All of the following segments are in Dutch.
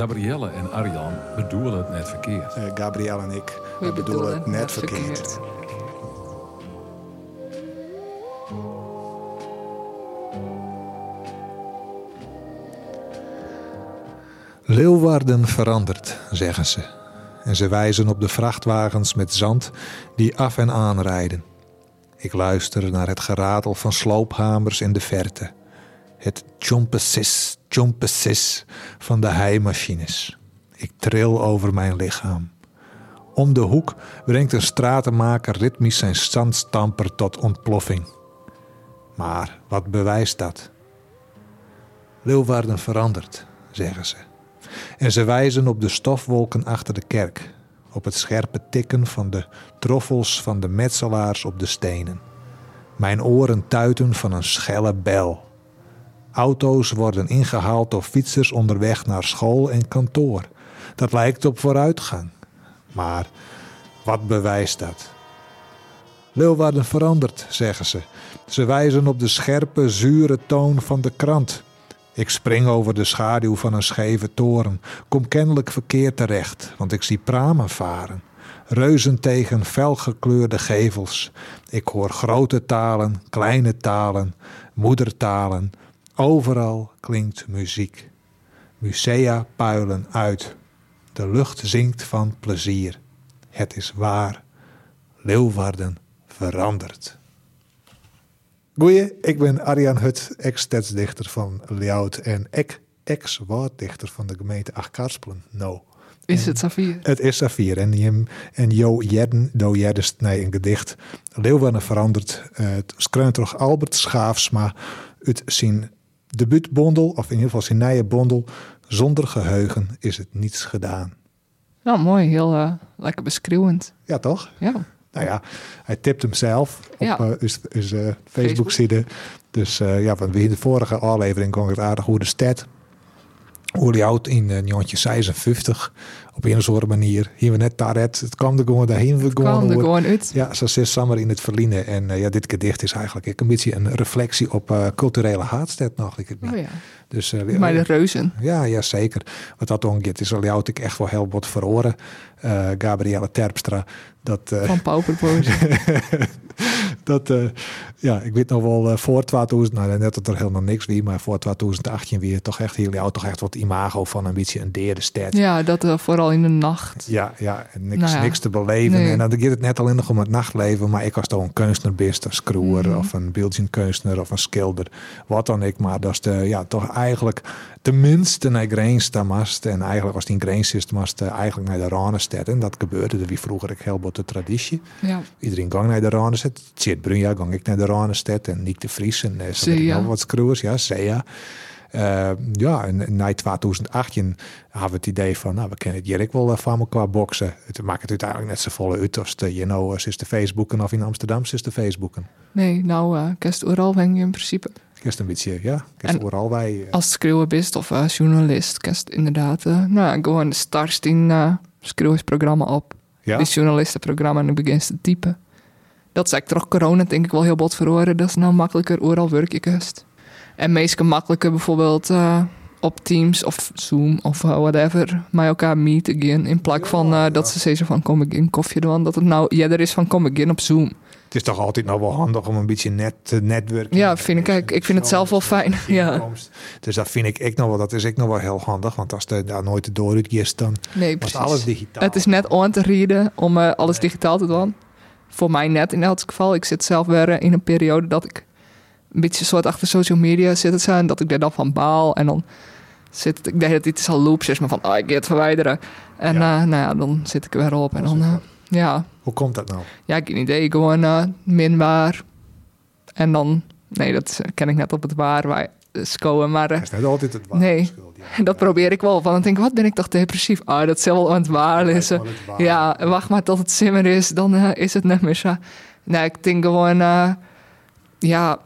Gabrielle en Arjan bedoelen het net verkeerd. Uh, Gabrielle en ik we bedoelen het net verkeerd. Leeuwarden verandert, zeggen ze. En ze wijzen op de vrachtwagens met zand die af en aan rijden. Ik luister naar het geratel van sloophamers in de verte. Het tjompesis van de heimachines. Ik tril over mijn lichaam. Om de hoek brengt een stratenmaker ritmisch zijn zandstamper tot ontploffing. Maar wat bewijst dat? Leeuwarden verandert, zeggen ze. En ze wijzen op de stofwolken achter de kerk, op het scherpe tikken van de troffels van de metselaars op de stenen. Mijn oren tuiten van een schelle bel. Auto's worden ingehaald door fietsers onderweg naar school en kantoor. Dat lijkt op vooruitgang. Maar wat bewijst dat? Leeuwarden verandert, zeggen ze. Ze wijzen op de scherpe, zure toon van de krant. Ik spring over de schaduw van een scheve toren, kom kennelijk verkeerd terecht, want ik zie pramen varen. Reuzen tegen felgekleurde gevels. Ik hoor grote talen, kleine talen, moedertalen. Overal klinkt muziek. Musea puilen uit. De lucht zingt van plezier. Het is waar. Leeuwarden verandert. Goeie, ik ben Arjan Hut, ex-stadsdichter van Ljout en ex-woorddichter van de gemeente Achkarspelen. No. Is het Safir? Het is Safir. En, en Jo Jedden, Do Jeddest, nee, een gedicht. Leeuwarden verandert. Uh, het schreeuwt toch Albert Schaafsma uit zijn debuutbondel, of in ieder geval zijn nieuwe bondel. Zonder geheugen is het niets gedaan. Nou, mooi. Heel uh, lekker beschreeuwend. Ja, toch? Ja. Nou ja, hij tipt hem zelf op ja. uh, uh, Facebook-site. Dus ja, want we in de vorige aflevering kon het aardig hoe de stad hoe oud in uh, 1956 op een of andere manier. Hier we net daar het kwam er gewoon daarheen. Het kwam er gewoon uit. Ja, zo zit samen in het verliezen. En uh, ja, dit gedicht is eigenlijk een beetje een reflectie op uh, culturele haatstad nog. Ik het niet. Oh ja. Dus, uh, maar de reuzen. Ja, ja zeker. Wat dat ongeveer is al ik echt wel heel wat verhoren. Gabrielle Terpstra. Dat, Van Pauperpoos. dat, uh, ja, ik weet nog wel uh, voor 2000, nou net dat er helemaal niks wie, maar voor 2018 weer toch echt heel jou toch echt wat imago van een beetje een derde stad. Ja, dat uh, vooral in de nacht. Ja, ja, niks, nou ja. niks te beleven. Nee. En dan gaat het net alleen nog om het nachtleven, maar ik was toch een kunstenaar best, een screwer mm. of een beeldkunstenaar of een schilder, wat dan ik, maar dat is de, ja, toch eigenlijk tenminste naar Greenstad en eigenlijk was die Greensist eigenlijk naar de Ranestad en dat gebeurde er wie vroeger ik heel de traditie. Ja. Iedereen ging naar de Ranestad. Tjeerd Brunja ging ik naar de Ranestad en Nick de Vries en uh, nog wat screwers, ja, Sea. Uh, ja, en na 2018 hadden we het idee van, nou, we kennen het Jerk wel van elkaar boksen. Het maakt het uiteindelijk net zo volle uit als de, you know, is de Facebooken of in Amsterdam is de Facebooken. Nee, nou, uh, kerst overal ben je in principe. Kerst een beetje, ja. Kerst overal wij. Uh... Als schreeuwer bist of uh, journalist, kerst inderdaad, uh, nou, gewoon de start in schreeuwersprogramma op. Ja? Dit journalistenprogramma en dan begint te typen. Dat is eigenlijk toch corona denk ik wel heel bot verhoren. Dat is nou makkelijker overal werkjekust. En meestal makkelijker bijvoorbeeld op Teams of Zoom of whatever met elkaar meet again. In plaats van uh, dat ze zeggen van kom ik in koffie doen. Dat het nou ja, er is van kom ik in op Zoom. Het is toch altijd nog wel handig om een beetje net te netwerken. Ja, vind ik. Ik, ik vind het zelf wel fijn. Ja. Dus dat vind ik, ik nog wel. Dat is ik nog wel heel handig. Want als er daar nooit de dooruit is, dan nee, was alles digitaal. Het is net on te rieden om uh, alles digitaal te doen. Voor mij net in elk geval. Ik zit zelf weer in een periode dat ik een beetje soort achter social media zitten zijn. Dat ik daar dan van baal. En dan zit ik denk dat dit is al loops is, maar van, oh, ik ga het verwijderen. En ja. Uh, nou ja, dan zit ik er weer op. En dan, uh, ja. Hoe komt dat nou? Ja, ik heb een idee. Gewoon uh, minbaar. En dan, nee, dat ken ik net op het waar. Waar scoren, maar... Dat is net altijd het waar. Nee, ja. dat probeer ik wel. Van dan denk ik, wat ben ik toch depressief? Ah, oh, dat zal wel aan het waar is. Ja, wacht maar tot het simmer is, dan is het net meer zo. Nee, ik denk gewoon, ja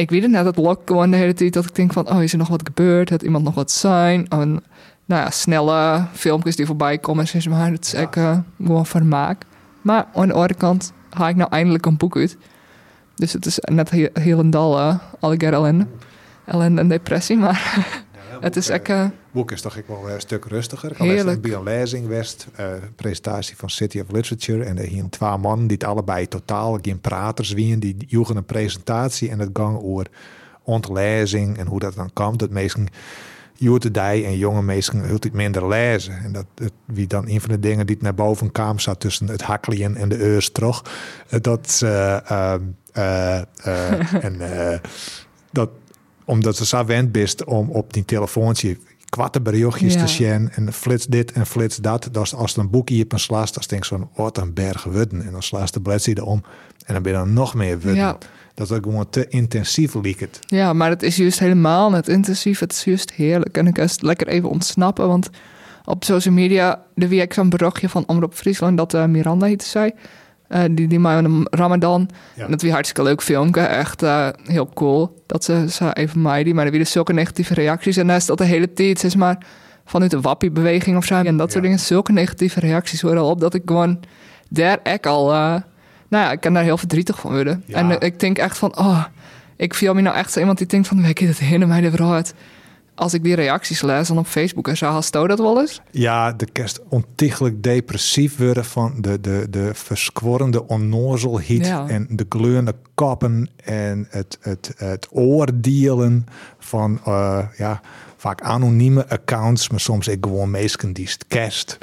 ik weet het net, het lok gewoon de hele tijd dat ik denk van, oh, is er nog wat gebeurd? Had iemand nog wat zijn? En, nou ja, snelle filmpjes die voorbij komen, zeg maar, dat is echt uh, gewoon vermaak. Maar aan de andere kant haal ik nou eindelijk een boek uit. Dus het is net heel, heel een dal, uh, ellende. Ellende en depressie, maar... het is boek, echt... eh, boek is toch ook wel een stuk rustiger. Ik Heerlijk. bij een lezing west, eh, presentatie van City of Literature. En er hier twee mannen die het allebei totaal geen praters wien. Die joegen een presentatie en het gang over ontlezing en hoe dat dan komt. Dat meesten joete die en jonge mensen heel iets minder lezen. En dat het, wie dan een van de dingen die het naar boven kwam, zat tussen het hakkelien en de terug. Eh, Dat eh, eh, en dat omdat ze zo wend bist om op die telefoontje kwatte berichtjes Ja. te zien en flits dit en flits dat. Is als er een boekje op een slaast, dan denk je van wat een berg wudden. En dan slaast de bladzijde om en dan ben je dan nog meer wudden. Ja. Dat ook gewoon te intensief liek het. Ja, maar het is juist helemaal net intensief. Het is juist heerlijk. En ik kan het lekker even ontsnappen. Want op social media, de wie ik zo'n berichtje van Omroep Friesland... dat eh, Miranda heette zij. Eh, die, die een Ramadan. Ja. En dat was hartstikke leuk filmpje. Echt eh, heel cool. Dat ze, ze even die. Maar er werden zulke negatieve reacties. En daar is dat de hele tijd, zeg maar... vanuit de wappie-beweging of zo. En dat soort Ja. dingen. Zulke negatieve reacties worden al op. Dat ik gewoon daar echt al... eh, nou ja, ik kan daar heel verdrietig van worden. Ja. En ik denk echt van... Oh, ik viel me nou echt zo iemand die denkt van... Weet je, dat hindert mij de vooruit. Als ik die reacties lees dan op Facebook en zo, jij dat wel eens? Ja, de kerst ontiegelijk depressief worden van de, de, de verskworrende onnozelheid Ja. en de gleurende koppen en het, het, het oordelen van eh, ja, vaak anonieme accounts, maar soms ook gewoon mensen die het kerst.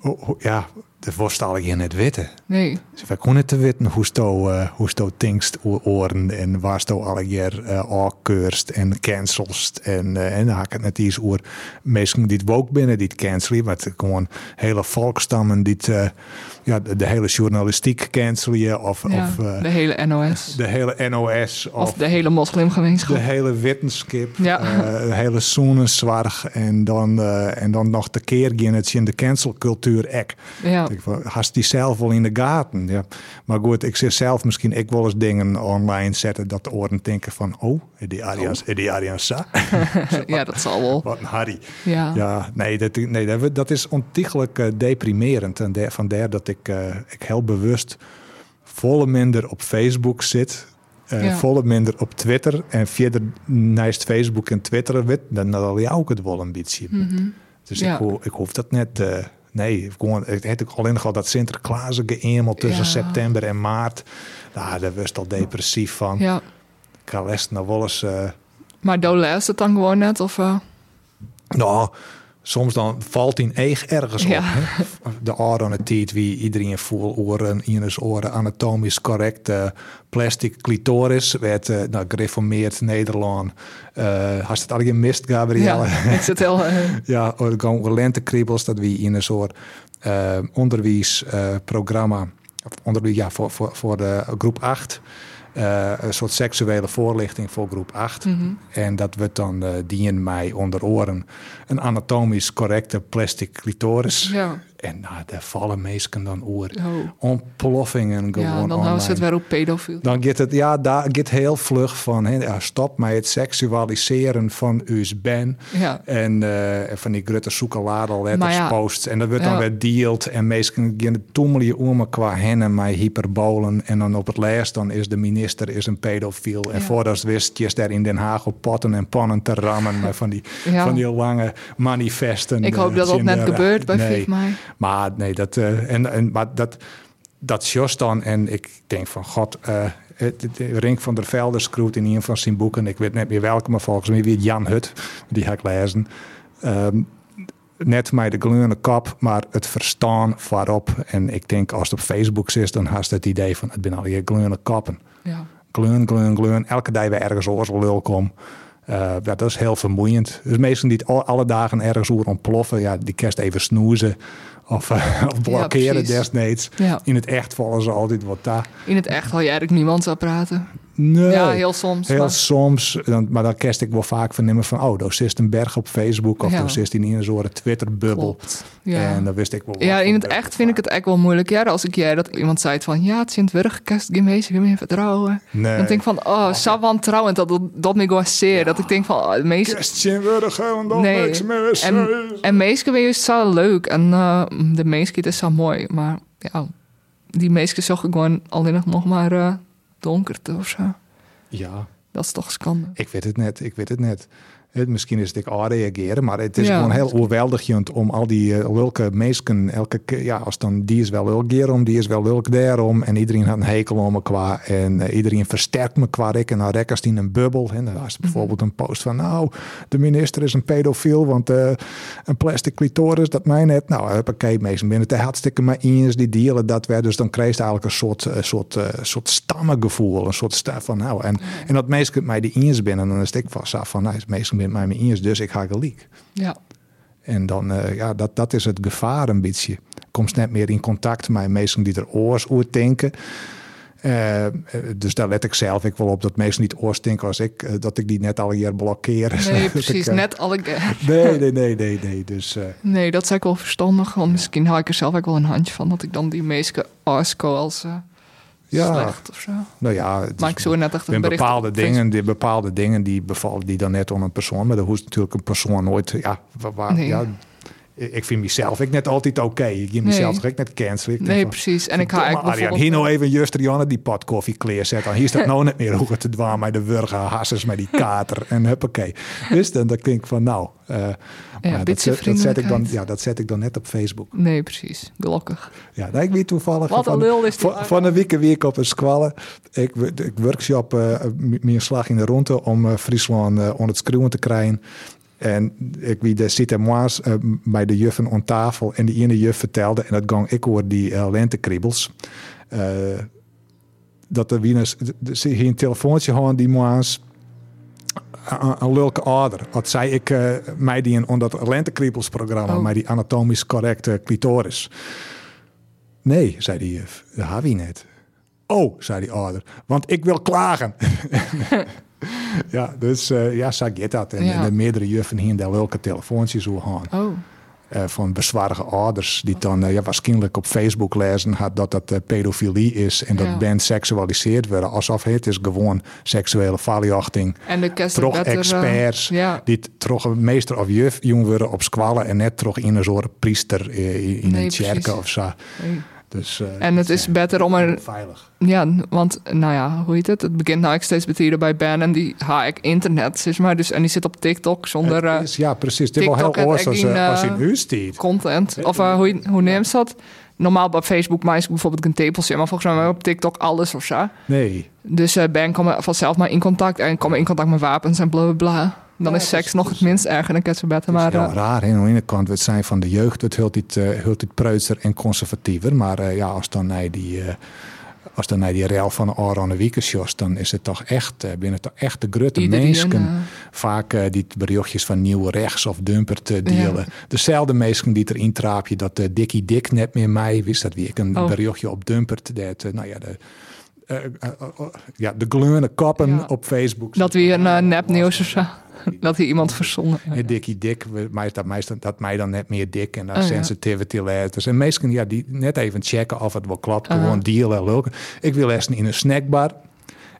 Oh, oh, Ja, dat voorstel ik je net weten. Nee. Dus wij konden te weten hoe sto, eh hoe sto tingst o- oren en waar sto alle eh afkeurst en cancelst. En, eh, en dan haak ik het net iets over mensen die het ook binnen, die het cancelen. Maar het gewoon hele volkstammen die het, eh, ja, de, de hele journalistiek cancelen. Of, Ja, of de hele NOS. de hele NOS. Of Of, de hele moslimgemeenschap. de hele wetenschap, Ja. de hele zoenenzwarg en dan, en dan nog de keer gaan het in de cancelcultuur ek. Ja. Ik hast die zelf wel in de gaten. Ja. Maar goed, ik zie zelf misschien ik wel eens dingen online zetten dat de oren denken van, oh, die Arians, die Arians ja, dat zal wel. Wat een Harry. Ja. Ja, nee, dat, nee dat, is ontiegelijk eh, deprimerend. En der, vandaar dat ik, eh, ik heel bewust volle minder op Facebook zit. Ja. Volle minder op Twitter. En verder naast Facebook en Twitter wit, dan zal je ook het wel een beetje. Dus Ja. ik, ho- ik hoef dat net. eh, nee, gewoon, het heeft ook alleen al dat Sinterklaas geëmeld tussen Ja. september en maart. Nou, daar was al depressief van. ja. Ik ga les wel eens. eh, Maar Do leest het dan gewoon net? Of, eh, Nou, soms dan valt hij eeg ergens Ja. op. Hè? De oren aan het tijd wie iedereen voelt oren, ienes oren anatomisch correct. eh, plastic clitoris werd uh, nou, gereformeerd Nederland. Uh, had het al gemist, Gabrielle? ja, ik zit heel... eh, ja, gewoon lentekriebels, dat wie in een soort onderwijsprogramma, onderwijs, ja, voor, voor, voor de groep 8. Uh, een soort seksuele voorlichting voor groep 8. mhm. En dat wordt dan uh, dien mij onder oren een anatomisch correcte plastic clitoris. ja. En nou, daar vallen meesten dan oor. Oh. Ontploffingen gewoon ja, dan online. ze het weer op pedofiel. Dan gaat het, ja, daar gaat heel vlug van. Ja, stop met het seksualiseren van uw ben. Ja. En uh, van die grote zoekeladerletters Maar ja, posts. En dat wordt dan weer dealt. En meesten gaan toemelen om qua hennen met hyperbolen. En dan op het laatst dan is de minister is een pedofiel. En voordat het wist, je daar in Den Haag op potten en pannen te rammen. met van die, van die lange manifesten. Ik hoop eh, dat dat net gebeurt bij nee. Mij. Maar nee, dat, eh, en, en, maar dat, dat just dan. En ik denk van, god, eh, het, het- Rink van der Velde schroeit in een van zijn boeken. Ik weet net meer welke, maar volgens mij weer Jan Hut. Die ga ik lezen. Ehm, net mij de gleurende kop, maar het verstaan voorop. En ik denk, als het op Facebook zit, dan haast het idee van, het zijn al je gleurende koppen. Ja. Gleun, gleun, gleun. Elke dag weer ergens oors lul kom. Ja, dat is heel vermoeiend. Dus mensen die het alle dagen ergens oer ontploffen, ja, die kerst even snoezen of, eh, of blokkeren precies. desnoods. ja. In het echt vallen ze altijd wat daar. In het echt wil je eigenlijk niemand zou praten. Nee. Ja, heel soms. Heel maar- soms, dan, maar dan kerst ik wel vaak vernemen van, oh, daar zit een berg op Facebook of Ja. daar zit in een soort Twitter-bubbel. Ja. En dan wist ik wel. Ja, in het echt vind ik het echt wel moeilijk. Ja, als ik jij dat iemand zei van ja, het is in het werkkast, geen mensen, geen meer vertrouwen. Nee. Dan denk ik van, oh, zo wantrouwend dat dat, dat me gewoon zeer. Dat ik denk van, oh, de meeste... Kerstje worden en dan Nee. niks meer. En, en meestal ben je zo leuk en eh, de meesten is zo mooi. Maar ja, die meesten zag ik gewoon alleen nog maar eh donkerte of zo. Ja. Dat is toch schande. Ik weet het net, ik weet het net. Het, misschien is het ik reageren, maar het is Ja. gewoon heel overweldigend om al die uh, lulke mensen, elke keer, ja, als dan die is wel lulk om, die is wel lulk daarom, en iedereen had een hekel om me qua, en eh, iedereen versterkt me qua ik, en dan rekkers die in een bubbel, en dan was er bijvoorbeeld een post van, nou, de minister is een pedofiel, want eh, een plastic clitoris, dat mij net, nou, huppakee, mensen binnen het hartstikke maar eens die dealen dat werd, dus dan kreeg je eigenlijk een soort, eh, soort, eh, soort stammengevoel, een soort sta van, nou, en, en dat mensen mij die eens binnen, dan is ik vast af van, nou, is mensen met mij mee eens, dus ik ga gelijk. Ja. En dan, eh, ja, dat, dat is het gevaar een beetje. Komt net meer in contact met mensen die er oors oor denken. Eh, eh, dus daar let ik zelf ik wel op dat mensen niet oors denken als ik, dat ik die net al hier blokkeer. Nee, precies. ik, Net alle... Nee, nee, nee, nee, nee. Dus Nee, dat is eigenlijk wel verstandig. Want misschien haal ik er zelf ook wel een handje van... dat ik dan die meesten asco als Ja. slecht of zo. nou ja, het Maar ik zo net echt een bepaalde dingen, die, bepaalde dingen die bevallen die dan net aan een persoon. Maar dan hoeft natuurlijk een persoon nooit. Ja, waar, waar- Nee. ja ik vind mezelf ik net altijd oké. Ik geef mezelf Nee. net cancelen. Nee, van, precies. En ik ga eigenlijk bijvoorbeeld... hier nou even juster Janne die pot koffie kleerzetten. Hier staat nou net meer hoe het te dwaan met de wurgen, hassers met die kater en huppakee. Dus dan, dan denk ik van nou, eh, maar dat, zet, dat, zet ik dan, ja, dat zet ik dan net op Facebook. Nee, precies. Gelukkig. Ja, nou, ik weet toevallig Wat van, lul is van, van een week een week op een squallen. Ik, ik workshop eh meer slag in de ronde om eh, Friesland onder het schreeuwen te krijgen. En ik wie de en moas eh, bij de juffen aan tafel. En die ene juf vertelde, en dat gang ik hoor die uh, lentekriebels. dat er wie ze hier een telefoontje hadden die moas een, leuke ouder. Wat zei ik mij die in onder dat lentekriebelsprogramma, Oh. mij die anatomisch correcte clitoris. Nee, zei die juf, dat heb je net. Oh, zei die ouder, want ik wil klagen. ja, dus eh, ja, zo gaat dat. En, Ja. en de meerdere juffen hier daar leuke telefoontjes hoe gaan. Oh, Eh, van bezwarige ouders die dan eh, ja, waarschijnlijk op Facebook lezen had dat dat pedofilie is en dat Ja. ben seksualiseerd worden. Alsof het is gewoon seksuele verlichting. en de Toch experts ja, die toch een meester of juf jong worden op squallen en net toch in een soort priester in in Nee, een kerk of zo. nee. Dus, eh, En het is beter om er... veilig. Ja, want, nou ja, hoe heet het? Het begint nou ook steeds beter bij Ben en die ha ik internet, zeg maar. Dus, en die zit op TikTok zonder eh, is- ja, precies. Is wel heel oors als, in eh, stiet. content. Of hoe, hoe neemt dat? Normaal bij Facebook maak ik bijvoorbeeld een tepeltje, maar volgens mij op TikTok alles of zo. Nee. Dus Ben komen vanzelf maar in contact en komen in contact met wapens en bla bla bla. Dan Ja, is seks dus- nog het minst erg en dan beter Het maar... is heel eh, raar. hè. Aan de ene kant, we zijn van de jeugd, het heel dit, uh, heel dit preutser en conservatiever. Maar eh, ja, als dan naar die, eh, als dan naar die rel van Aron Wiekensjos, dan is het toch echt, eh, binnen toch echt de grutte mensen. eh, Vaak eh, die berichtjes van nieuwe rechts of dumper te delen. Dezelfde mensen die erin traapje dat uh, Dikkie Dik net meer mij, wist dat wie ik een Oh. berichtje op dumpert. Dat, eh, nou ja, de, eh, eh, eh, ja, de gleurende kappen Ja. op Facebook. dat weer een uh, nepnieuws of zo. Dat hier iemand verzonnen. En Dikkie Dik, mij, dat, mij, dat mij dan net meer dik en dan Oh, ja. sensitivity letters. En mensen ja, die net even checken of het wel klopt. Gewoon dealen, leuke. Ik wil eerst in een snackbar.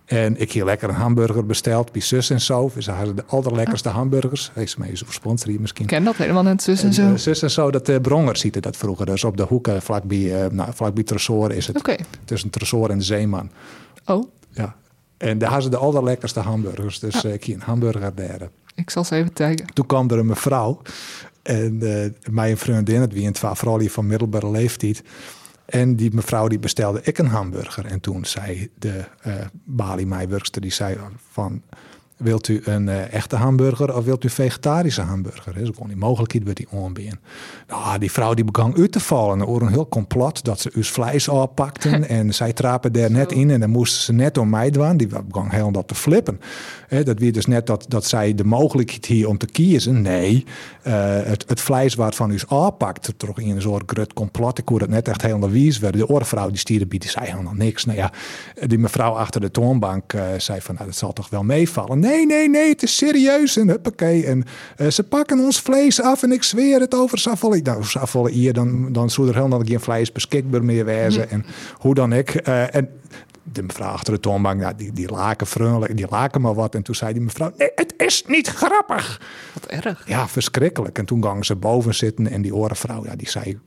En ik hier lekker een hamburger besteld bij zus en zo. Ze hadden de allerlekkerste hamburgers. Heeft ze mij eens sponsor hier misschien. Ik ken dat helemaal net zus en zo. eh, zus en zo, dat uh, Bronger ziet het dat vroeger. Dus op de hoeken, vlakbij, uh, nou, vlakbij Tresor is het. Tussen Tresor en de Zeeman. Oh, Ja. En daar hadden ze de allerlekkerste hamburgers. Dus eh, ik hier een hamburger daar. ik zal ze even taggen. Toen kwam er een mevrouw. En eh mijn vriendin, het wie een twee vrouwen van middelbare leeftijd. En die mevrouw die bestelde ik een hamburger. En toen zei de uh, Bali Meijburgster, die zei van... Wilt u een uh, echte hamburger of wilt u vegetarische hamburger? Dat is gewoon die mogelijkheid bij die onbeen. Nou, die vrouw die begon uit te vallen. Er een heel complot dat ze uw vlees oppakten. en zij trapen daar net in en dan moesten ze net om mij doen. Die begon heel dat te flippen. He, dat weer dus net dat, dat zij de mogelijkheid hier om te kiezen. Nee, uh, het, het vlees waarvan u oppakt. Toch in een soort grut complot. Ik hoorde het net echt helemaal wies werden. De oorvrouw die stierde bij, die zei helemaal niks. Nou ja, die mevrouw achter de toonbank uh, zei van, nou, dat zal toch wel meevallen. Nee, nee, nee, het is serieus. En huppakee. En uh, ze pakken ons vlees af en ik zweer het over Savolle. Nou, Savolle hier, dan, dan zou er helemaal geen vlees beschikbaar meer wezen. En hoe dan ik. Uh, en de mevrouw achter de toonbank, nou, die, die laken vriendelijk, die laken maar wat. En toen zei die mevrouw, nee, het is niet grappig. Wat erg. Ja, verschrikkelijk. En toen gingen ze boven zitten en die orenvrouw, ja, die zei,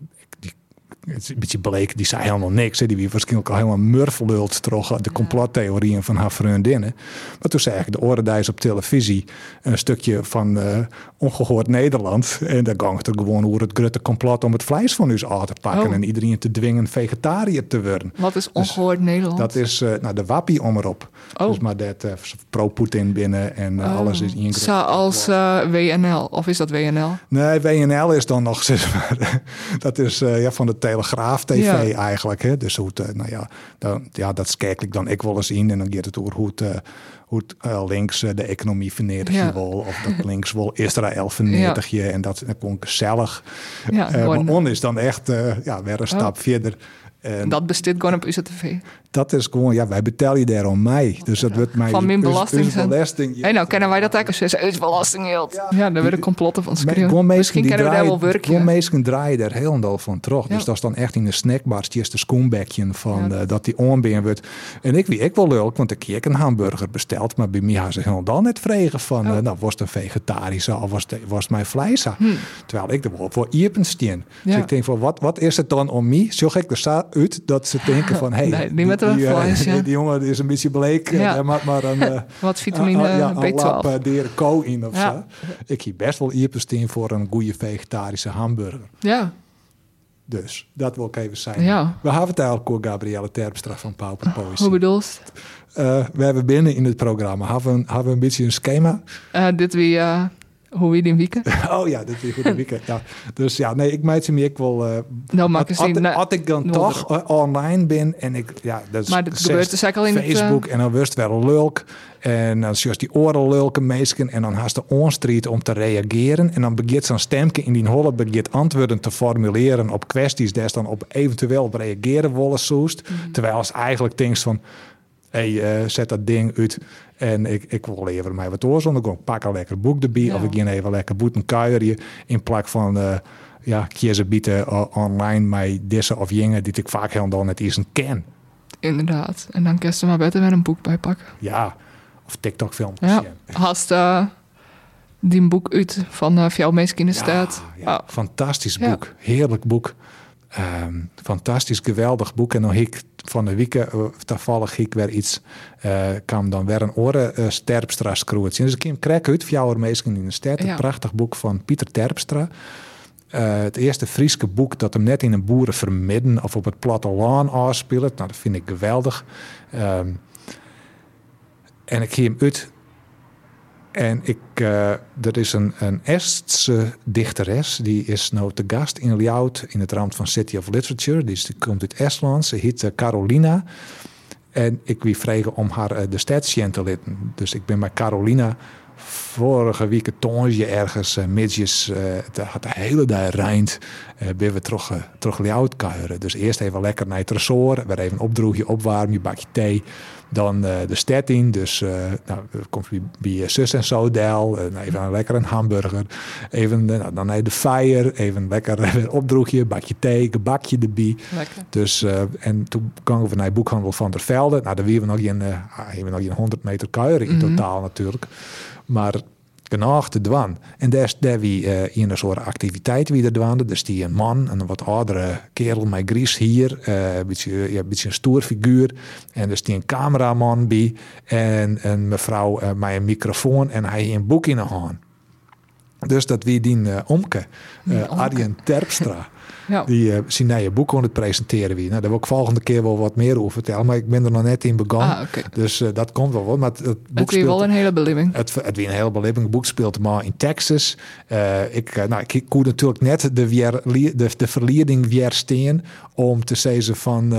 het is een beetje bleek, die zei helemaal niks. Hè. Die wie waarschijnlijk al helemaal murflult toch de complottheorieën van haar vriendinnen. Maar toen zei ik de Orenduis op televisie een stukje van uh, ongehoord Nederland. En daar ging het er gewoon over het grote complot om het vlees van ons aan te pakken. Oh. En iedereen te dwingen vegetariër te worden. Wat is ongehoord Nederland? Dat is uh, nou, de wappie om erop. Oh. Dus maar dat uh, pro-Poetin binnen en alles is ingrijpen. Zoals WNL, of is dat WNL? Nee, WNL is dan nog, zeg maar, dat is ja, van de Telegraaf TV ja. eigenlijk. Hè? Dus hoe het, nou ja, dan, ja, dat kijk ik dan ik wel eens in en dan gaat het over hoe het, hoe het links de economie vernedig je wil, of dat links wil Israël vernedig je en dat gewoon gezellig. Ja, maar on is dan echt, ja, weer een stap oh. verder. En dat bestaat gewoon op UZTV. Dat is gewoon, ja, wij betalen je daar om mij. Dus dat wordt mij. Van mijn belasting. belasting hey, nou kennen wij dat eigenlijk zeggen, is belastinggeld. Ja, ja daar werden complotten van schreeuwen. Gewoon Misschien kennen we daar wel werk. Gewoon mensen draaien daar helemaal van terug. Ja. Dus dat is dan echt in de snackbar, de schoenbekje van ja. uh, dat die onbeen wordt. En ik wie ik wel leuk, want ik heb een hamburger besteld, maar bij mij had ze helemaal dan net vregen van, oh. uh, nou was het een vegetarische of was het, was het mijn vlees? Hm. Terwijl ik er wel voor iepen steen. Dus ik denk van, wat, wat is het dan om mij? Zo ik er uit dat ze denken van, hé, hey, nee, die, die, uh, die, die, jongen is een beetje bleek, ja. uh, maar, maar een, uh, wat vitamine ja, B12. Een lap uh, de ko in of Ja. zo. Ik hier best wel iepen voor een goede vegetarische hamburger. Ja, Dus dat wil ik even zeggen. Ja. We hebben het eigenlijk over Gabrielle Terpstra van Pauper Poëzie. hoe bedoelst? Uh, we hebben binnen in het programma hebben we, hebben we een beetje een schema. Uh, dit wie, uh, hoe die wieken? Oh ja, dit is goed een weekend. Ja. Dus ja, nee, ik meid ze me ik wel. Uh, Nou, maak eens als, zien, nou, als ik dan toch uh, online ben en ik, ja, dat is Maar dat gebeurt dus eigenlijk al in het, Facebook en dan wist wel lulk. En dan zie je die oren lulken meesken en dan haast de onstriet om te reageren. En dan begint zo'n stemke in die holle begint antwoorden te formuleren op kwesties daar ze dan op eventueel op reageren willen zoest. Mhm. Terwijl ze eigenlijk denkt van, hey, uh, zet dat ding uit. En ik, ik wil even mij wat oorzonden. Ik pak een lekker boek erbij. Ja. Of ik ga even lekker boeten kuieren. In plaats van, uh, ja, kiezen bieden uh, online mij deze of jingen die ik vaak helemaal net eens ken. Inderdaad. En dan kun je maar beter weer een boek bij pakken. Ja, of TikTok filmpjes. Ja. Hast uh, die boek uit van uh, Fjouw Staat. Ja, Oh, fantastisch boek. Heerlijk boek. Ehm, fantastisch, geweldig boek. En dan ik van de week, uh, toevallig ik weer iets, uh, kwam dan weer een oren uh, Terpstra scroetje. Dus ik heb krek uit, Fjouwer Meesken in de Stad. Een prachtig boek van Pieter Terpstra. Uh, het eerste Frieske boek dat hem net in een boeren vermidden of op het platteland afspeelt. Nou, dat vind ik geweldig. Ehm, en ik ging hem uit. En ik, uh, er is een, een Estse dichteres, die is nou te gast in Ljout in het rand van City of Literature. Die, komt uit Estland, ze heet uh, Carolina. En ik wie vragen om haar uh, de stadstjen te. Dus ik ben bij Carolina vorige week een tongetje ergens uh, midjes. Uh, het had de hele dag rijnd. Uh, we terug, uh, terug Ljout. Dus eerst even lekker naar het resort. Weer even opdroegje, opwarmen, je bakje thee. Dan uh, de stad in. Dus uh, nou, komt bij, zus en zo del. Uh, nou, even een lekker een hamburger. Even, nou, dan naar de fire. Even lekker opdroegje, bakje thee, gebakje erbij. lekker. Dus, en toen gingen we naar de boekhandel van der Velde. Nou, daar hebben we nog geen, uh, hebben we nog geen 100 meter kuieren in Mhm. totaal natuurlijk. Maar genoeg te dwan. En daar is daar wie uh, in een soort activiteit wie er dwaande. Dus die een man, een wat oudere kerel met gries hier, uh, een beetje, ja, een beetje een stoer figuur. En dus die een cameraman bij en een mevrouw uh, met een microfoon en hij een boek in de hand. Dus dat wie die Omke. Arjen Terpstra, Ja. die uh, zijn nieuwe boek aan het presenteren wie. Nou, daar wil ik volgende keer wel wat meer over vertellen, maar ik ben er nog net in begonnen. Ah. Dus uh, dat komt wel wat. Maar het, het boek Het is wel speelt- een hele beleving. het, het weer een heel beleving boek speelt maar in Texas. Uh, ik, nou, ik kon natuurlijk net de, weer, de, de verleiding weer steen om te zeggen van...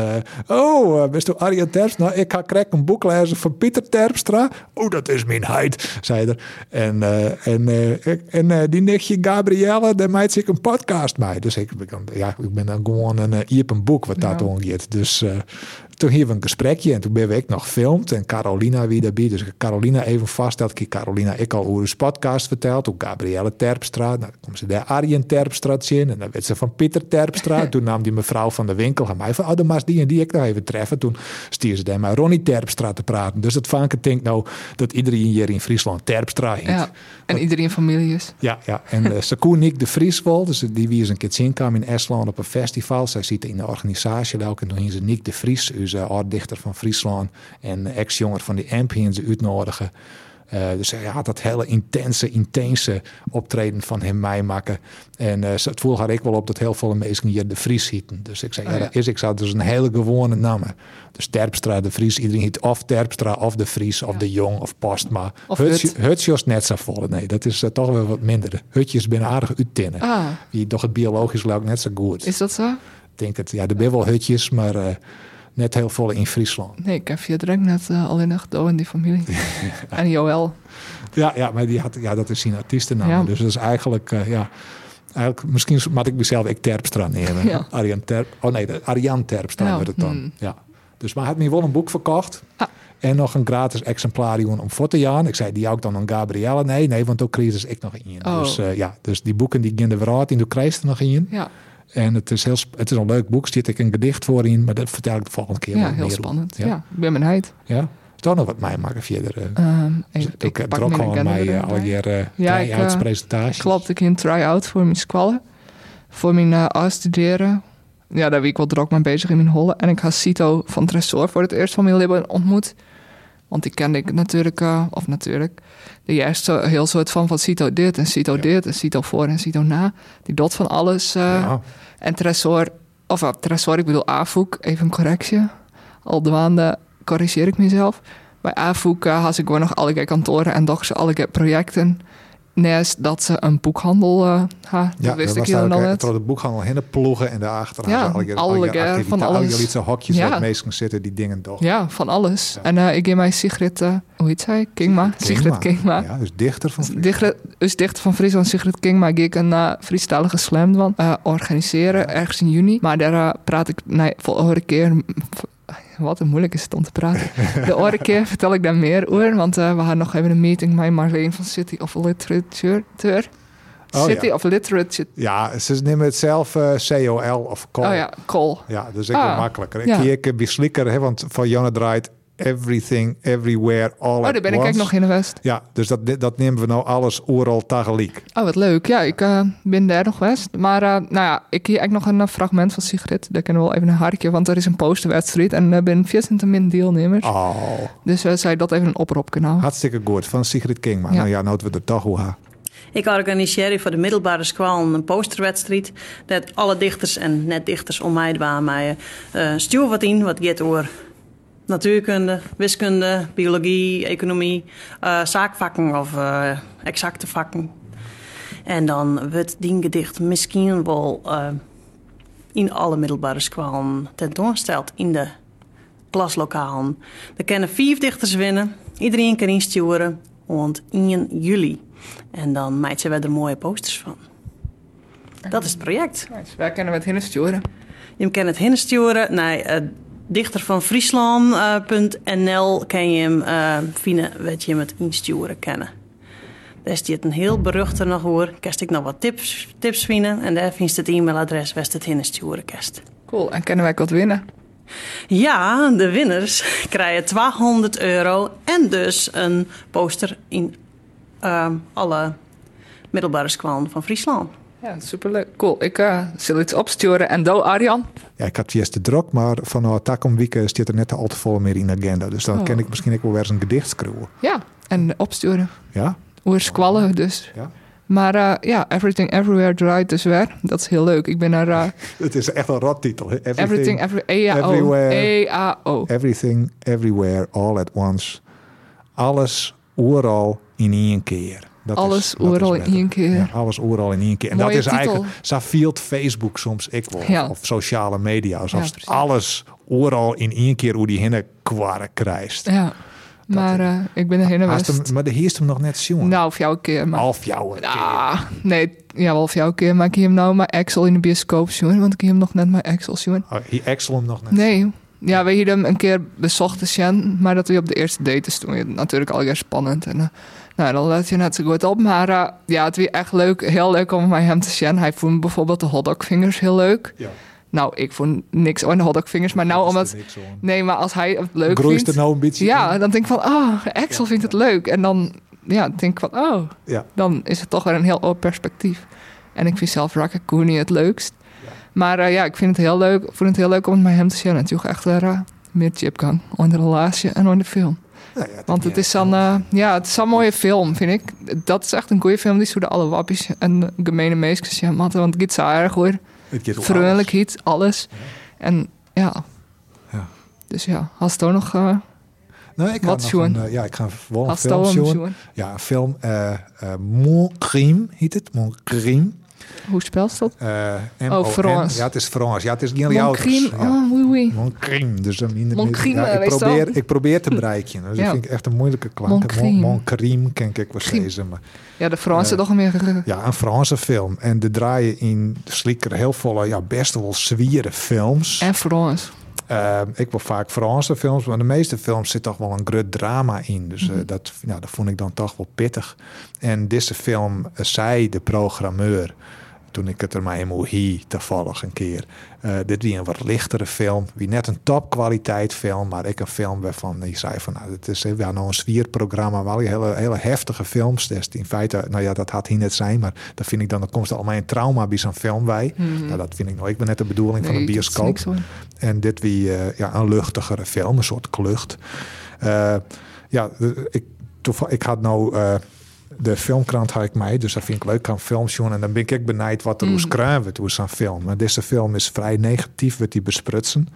Oh, bist u Arjen Terpstra? Nou, ik ga krek een boek lezen van Pieter Terpstra. Oh, dat is mijn heid, zei er. En, en, ik- en die nichtje Gabrielle, daar maakt zich een podcast mee. Dus ik, ik, ja, ik ben dan gewoon een uh, een boek wat dat Ja. omgeet. Dus... Toen hier we een gesprekje en toen ben ik nog gefilmd en Carolina wie daarbij. Dus Carolina even vaststeld. Ik Carolina ik al over podcast verteld. Toen Gabrielle Terpstra. Nou, dan komt ze daar Arjen Terpstra in. En dan werd ze van Pieter Terpstra. toen nam die mevrouw van de winkel aan mij van, oh, dan maar die en die ik nog even treffen. Toen stier ze daar met Ronnie Terpstra te praten. Dus het vaak denk nou dat iedereen hier in Friesland Terpstra heet. Ja, en iedereen familie is. Ja, ja. En uh, Sakoenik de Frieswald, dus die wie eens een keer zien kwam in Estland op een festival. Zij zit in de organisatie ook. En toen ze Nick de Vries, oud-dichter van Friesland en ex-jonger van de Ampians uitnodigen. Uh, dus hij had dat hele intense, intense optreden van hem mij maken. En uh, het voelde had ik wel op dat heel veel mensen hier de Vries hieten. Dus ik zei, ja, dat is ik zou dus een hele gewone naam. Dus Terpstra, de Vries, iedereen heet of Terpstra, of de Vries, of de Jong, of Postma. Hutjes net zo vol. Nee, dat is uh, toch wel wat minder. Hutjes binnen aardig uittinnen. Ah. Die toch het biologisch ook net zo goed. Is dat zo? Ik denk het, ja, er zijn wel hutjes, maar net heel vol in Friesland. Nee, ik heb via direct net uh, al in nacht in die familie. en Joël. Ja, ja, maar die had, ja, dat is zijn artiestennaam. Ja. Dus dat is eigenlijk, uh, ja, eigenlijk, misschien moet ik mezelf ik Terpstra nemen. Ja. Arjan Terp, oh nee, Arjan Terpstra ja. werd het dan. Hmm. Ja. Dus maar hij had me wel een boek verkocht. Ah. En nog een gratis exemplaar om voor te gaan. Ik zei, die ook dan aan Gabrielle. Nee, nee, want ook crisis ik nog in. Oh. Dus uh, ja, dus die boeken die gaan de verhaal in, de krijg er nog in. Ja. En het is, heel, het is een leuk boek, zit ik een gedicht voor in, maar dat vertel ik de volgende keer. Ja, heel spannend. Ja, ja ik ben benieuwd. Ja, toch nog wat mij maken verder. Um, dus ik, ik drok al mij uh, al je uh, ja, try-outs presentaties. Klopt, ik een try-out voor mijn squallen. Voor mijn uh, afstuderen. Ja, daar ben ik wel druk mee bezig in mijn holle. En ik had Cito van Tresor voor het eerst van mijn leven ontmoet. Want die kende ik natuurlijk, uh, of natuurlijk, de juiste heel soort van van Cito dit en Cito ja. dit en Cito voor en Cito na. Die dot van alles. Uh, ja. En Tresor, of uh, ik bedoel Avoek, even een correctie. Al de maanden corrigeer ik mezelf. Bij Avoek had ik gewoon nog alle kantoren en toch alle projecten naast dat ze een boekhandel uh, ha, ja, wist ik je dan net. de boekhandel heen ploegen en daarachter ja, alle, alle, alle van alles. Al je hokjes ja. waar mensen zitten die dingen toch. Ja, van alles. Ja. En uh, ik geef mij Sigrid, uh, hoe heet zij? Kingma. Sigrid Kingma. Ja, dus dichter van Friesland. Dichter, dus dichter van Friesland, Sigrid Kingma. Ga ik een uh, Friestalige slam van organiseren ergens in juni. Maar daar praat ik nee, volgende keer wat een moeilijk is het om te praten. De keer vertel ik daar meer over, want uh, we hadden nog even een meeting met Marleen van City of Literature. Oh, City ja. of Literature. Ja, ze nemen het zelf uh, COL of COL. Oh ja, COL. Ja, dus ik ah, makkelijker. Ja. Ik heb slikker, want van Janne draait everything, everywhere, all Oh, daar ben ik ook nog in de West. Ja, dus dat, dat nemen we nou alles overal tegelijk. Oh, wat leuk. Ja, ik uh, ben daar nog West. Maar uh, nou ja, ik hier eigenlijk nog een fragment van Sigrid. Daar kunnen we wel even een hartje, want er is een posterwedstrijd en er zijn 14 min deelnemers. Oh. Dus uh, zij dat even een oproep kanaal. Hartstikke goed, van Sigrid King. Maar ja. nou ja, nou we er toch hoe ik organiseer voor de middelbare school een posterwedstrijd. Dat alle dichters en net dichters om mij waren uh, stuur wat in, wat gaat over natuurkunde, wiskunde, biologie, economie, uh, zaakvakken of uh, exacte vakken. En dan wordt die gedicht misschien wel uh, in alle middelbare scholen tentoongesteld in de klaslokalen. Er kunnen vier dichters winnen. Iedereen kan insturen. Want 1 juli. En dan maakt ze er mooie posters van. Dat is het project. Nice. Waar kunnen we het heen sturen? Je kan het heen sturen naar dichter van Friesland.nl uh, kan je hem vinden wat je hem het insturen kennen. Daar is het een heel beruchte nog hoor. Kast ik nog wat tips, tips vinden en daar vindt het e-mailadres west het sturen kast. Cool, en kunnen wij wat winnen? Ja, de winners krijgen 200 euro en dus een poster in uh, alle middelbare scholen van Friesland. Ja, superleuk. Cool. Ik uh, zal iets opsturen. En do, Arjan? Ja, ik had eerst de druk, maar van uh, Takom Week staat er net al te vol meer in de agenda. Dus dan oh. kan ik misschien ook wel weer eens een gedicht schrijven. Ja, en opsturen. Ja? Oer squallen dus. Ja. Maar uh, ja, Everything Everywhere draait dus weer. Dat is heel leuk. Ik ben er... Uh, Het is echt een rottitel. Everything, everything every, EAO. Everywhere. EAO. Everything Everywhere All at Once. Alles, overal, in één keer. Dat alles overal in één keer. Ja, alles overal in één keer. En Mooie dat is titel. eigenlijk, zo viel Facebook soms ik wel. Ja. Of sociale media. Als Ja, alles overal in één keer hoe die hinne kwarren krijgt. Ja. Maar uh, ik ben er hem, maar de heerst hem nog net zien. Nou, of jouw keer. Maar... Half jouw keer. Ah, nee, ja, wel of jouw keer. Maar ik hem nou maar Axel in de bioscoop zien. Want ik heb hem nog net maar Axel zien. Oh, Axel hem nog net. Nee, Ja, we hebben hem een keer bezocht te zien, maar dat we op de eerste date is toen. Het natuurlijk al heel spannend. En, uh, nou, dan let je net zo goed op. Maar uh, ja, het was echt leuk, heel leuk om met hem te zien. Hij vond bijvoorbeeld de hotdogvingers heel leuk. Ja. Nou, ik vond niks aan de hotdogvingers, maar nou omdat... Nee, maar als hij het leuk Groeist vindt... er nou een beetje Ja, in? dan denk ik van, oh, Axel vindt het leuk. En dan ja, denk ik van, oh, dan is het toch weer een heel open perspectief. En ik vind zelf Rakakuni het leukst. Maar uh, ja, ik vind het heel leuk, vond het heel leuk om het met hem te zien. En toch echt uh, meer chipgang onder de relatie en onder de film. Nou ja, Want het is dan, uh, ja, het is een mooie film, vind ik. Dat is echt een goede film. Die zo de alle wappies en gemene meisjes ja, matten. Want het gaat zo erg hoor. Vrolijkheid, alles. En ja. Ja. Dus ja, als het ook nog... Uh, Nou, ik Wat uh, ja, ik ga wel een film nog Ja, een film. Uh, Mon Crime heet het. Mon Crime. Hoe spelt dat? Uh, oh, Frans. Ja, het is Frans. Ja, het is Mon. Ja. Oh, oui, oui. Mon Crime. Dus een in de ja, ik, probeer, ik probeer te bereiken. Dus Ja. dat vind ik echt een moeilijke klank. Crime. Ken ik wel steeds. Maar Ja, de Fransen Eh, toch meer... ja, een Franse film. En de draaien in Slikker heel volle, ja, best wel zwieren films. En Frans. Uh, ik wil vaak Franse films, maar de meeste films zit toch wel een groot drama in. Dus uh, Mhm. dat, ja, dat vond ik dan toch wel pittig. En deze film zei de programmeur, toen ik het er maar in hie toevallig een keer. Uh, dit wie een wat lichtere film, wie net een topkwaliteit film, maar ik een film waarvan hij zei van, nou, het is ja, nou een zwierprogramma, wel hele, hele heftige films. Dus in feite, nou ja, dat had hij net zijn, maar dat vind ik dan, dan komt er al mijn trauma bij zo'n film bij. Mhm. Nou, dat vind ik nou, ik ben net de bedoeling van een bioscoop. En dit wie uh, ja, een luchtigere film, een soort klucht. Uh, ja, ik, ik had nou de filmkrant had ik mij, dus dat vind ik leuk aan films doen. En dan ben ik benijd wat er Mm. schrijven hoe zo'n film. Maar deze film is vrij negatief, wordt die besprutsen.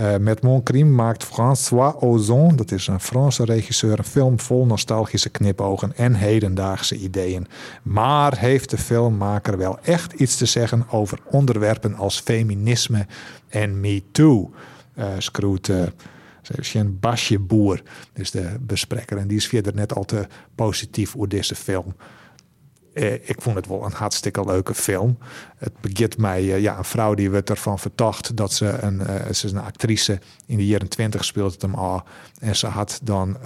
Uh, met Mon Crime maakt François Ozon, dat is een Franse regisseur, een film vol nostalgische knipogen en hedendaagse ideeën. Maar heeft de filmmaker wel echt iets te zeggen over onderwerpen als feminisme en Me Too? Uh, uh, Sjen Basje Boer, is de bespreker. En die is verder net al te positief over deze film. Eh, ik vond het wel een hartstikke leuke film. Het begint mij, eh, ja, een vrouw die werd ervan verdacht dat ze een, eh, ze is een actrice in de jaren twintig speelt het hem al. En ze had dan,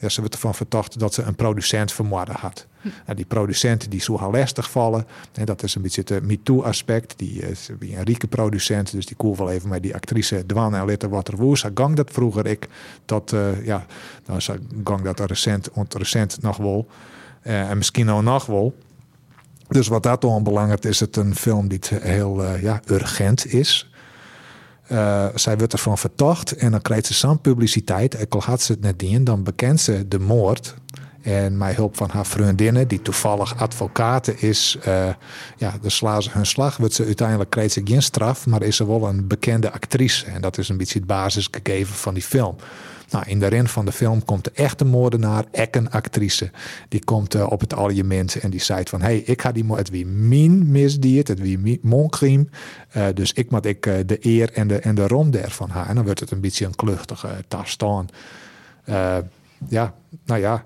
ja, ze werd ervan verdacht dat ze een producent vermoord had. Nou, die producenten die zo haar lastig vallen, en dat is een beetje het MeToo-aspect. Die is een rieke producent, dus die koel wel even met die actrice dwan en litter wat er woes. Ze gang dat vroeger ik, dat, ja, nou, gang dat recent, recent nog wel. En misschien ook nog wel. Dus wat dat dan belangrijk is, het een film die heel uh, ja, urgent is. Uh, zij wordt ervan verdacht en dan krijgt ze zo'n publiciteit. Ik had ze het net in, dan bekent ze de moord. En met hulp van haar vriendinnen, die toevallig advocaten is, uh, ja, dan slaan ze hun slag. Wordt ze uiteindelijk krijgt ze geen straf, maar is ze wel een bekende actrice. En dat is een beetje het basisgegeven van die film. Nou, in de ren van de film komt de echte moordenaar, ek een actrice. Die komt uh, op het argument en die zei van... hé, hey, ik ga die het wie min misdiert, het wie mon crime. Uh, dus ik moet ik de eer en de, en de rom der van haar. En dan wordt het een beetje een kluchtige tas staan. ja, nou ja...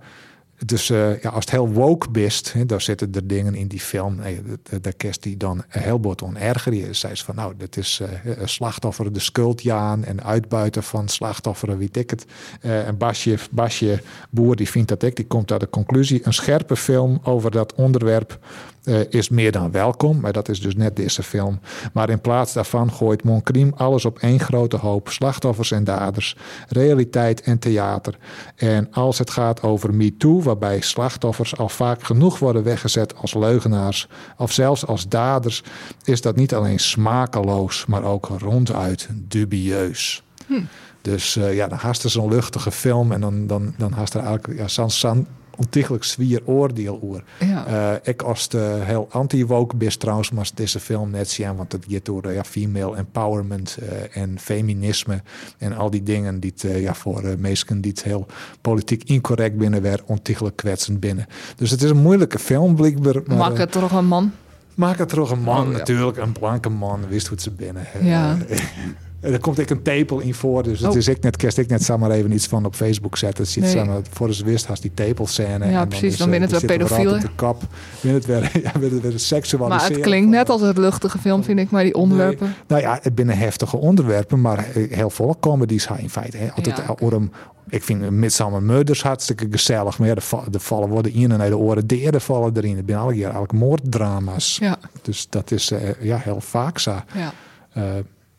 Dus uh, ja, als het heel woke bist, daar zitten er dingen in die film. Nee, daar kerst die dan heel bot onerger. Je zei van nou, dit is uh, een slachtoffer de schuldjaan en uitbuiten van slachtofferen, weet ik het. En Basje, Basje Boer die vindt dat ik, die komt tot de conclusie. Een scherpe film over dat onderwerp is meer dan welkom. Maar dat is dus net deze film. Maar in plaats daarvan gooit Moncriem alles op één grote hoop. Slachtoffers en daders, realiteit en theater. En als het gaat over MeToo, waarbij slachtoffers al vaak genoeg worden weggezet als leugenaars of zelfs als daders, is dat niet alleen smakeloos, maar ook ronduit dubieus. Hm. Dus uh, ja, dan haast er zo'n luchtige film en dan, dan, dan haast er eigenlijk ja, San San ontiegelijk zwier oordeel. Ja. Uh, ik als de heel anti-woke best trouwens, maar deze film net zien, want het gaat door uh, ja, female empowerment uh, en feminisme en al die dingen die het, ja, voor uh, mensen die het heel politiek incorrect binnen weer ontiegelijk kwetsend binnen. Dus het is een moeilijke film, blijkbaar. Maar, Maak het toch een man? Maak het toch een man, Oh, ja. natuurlijk, een blanke man, wist hoe ze binnen. Ja. Er komt ik een tepel in voor, dus het Oh. is ik net, kerst ik net zomaar even iets van op Facebook zetten. Het ziet Nee. samen, voor ze wist, had die tepelscène. Ja, en precies, dan eh, ben het weer er op de kap. Ben het weer, ja, ben het weer seksualiseren. Maar het klinkt net als een luchtige film, vind ik, maar die onderwerpen. Nou ja, het binnen heftige onderwerpen, maar heel veel comedies in feite. Hè. Altijd Ja, ik vind Midsummer Murders hartstikke gezellig, maar ja, er vallen worden in en naar de oren deren vallen erin. Het zijn alle keer eigenlijk moorddrama's. Ja, Dus dat is eh, ja, heel vaak zo. ja, Eh,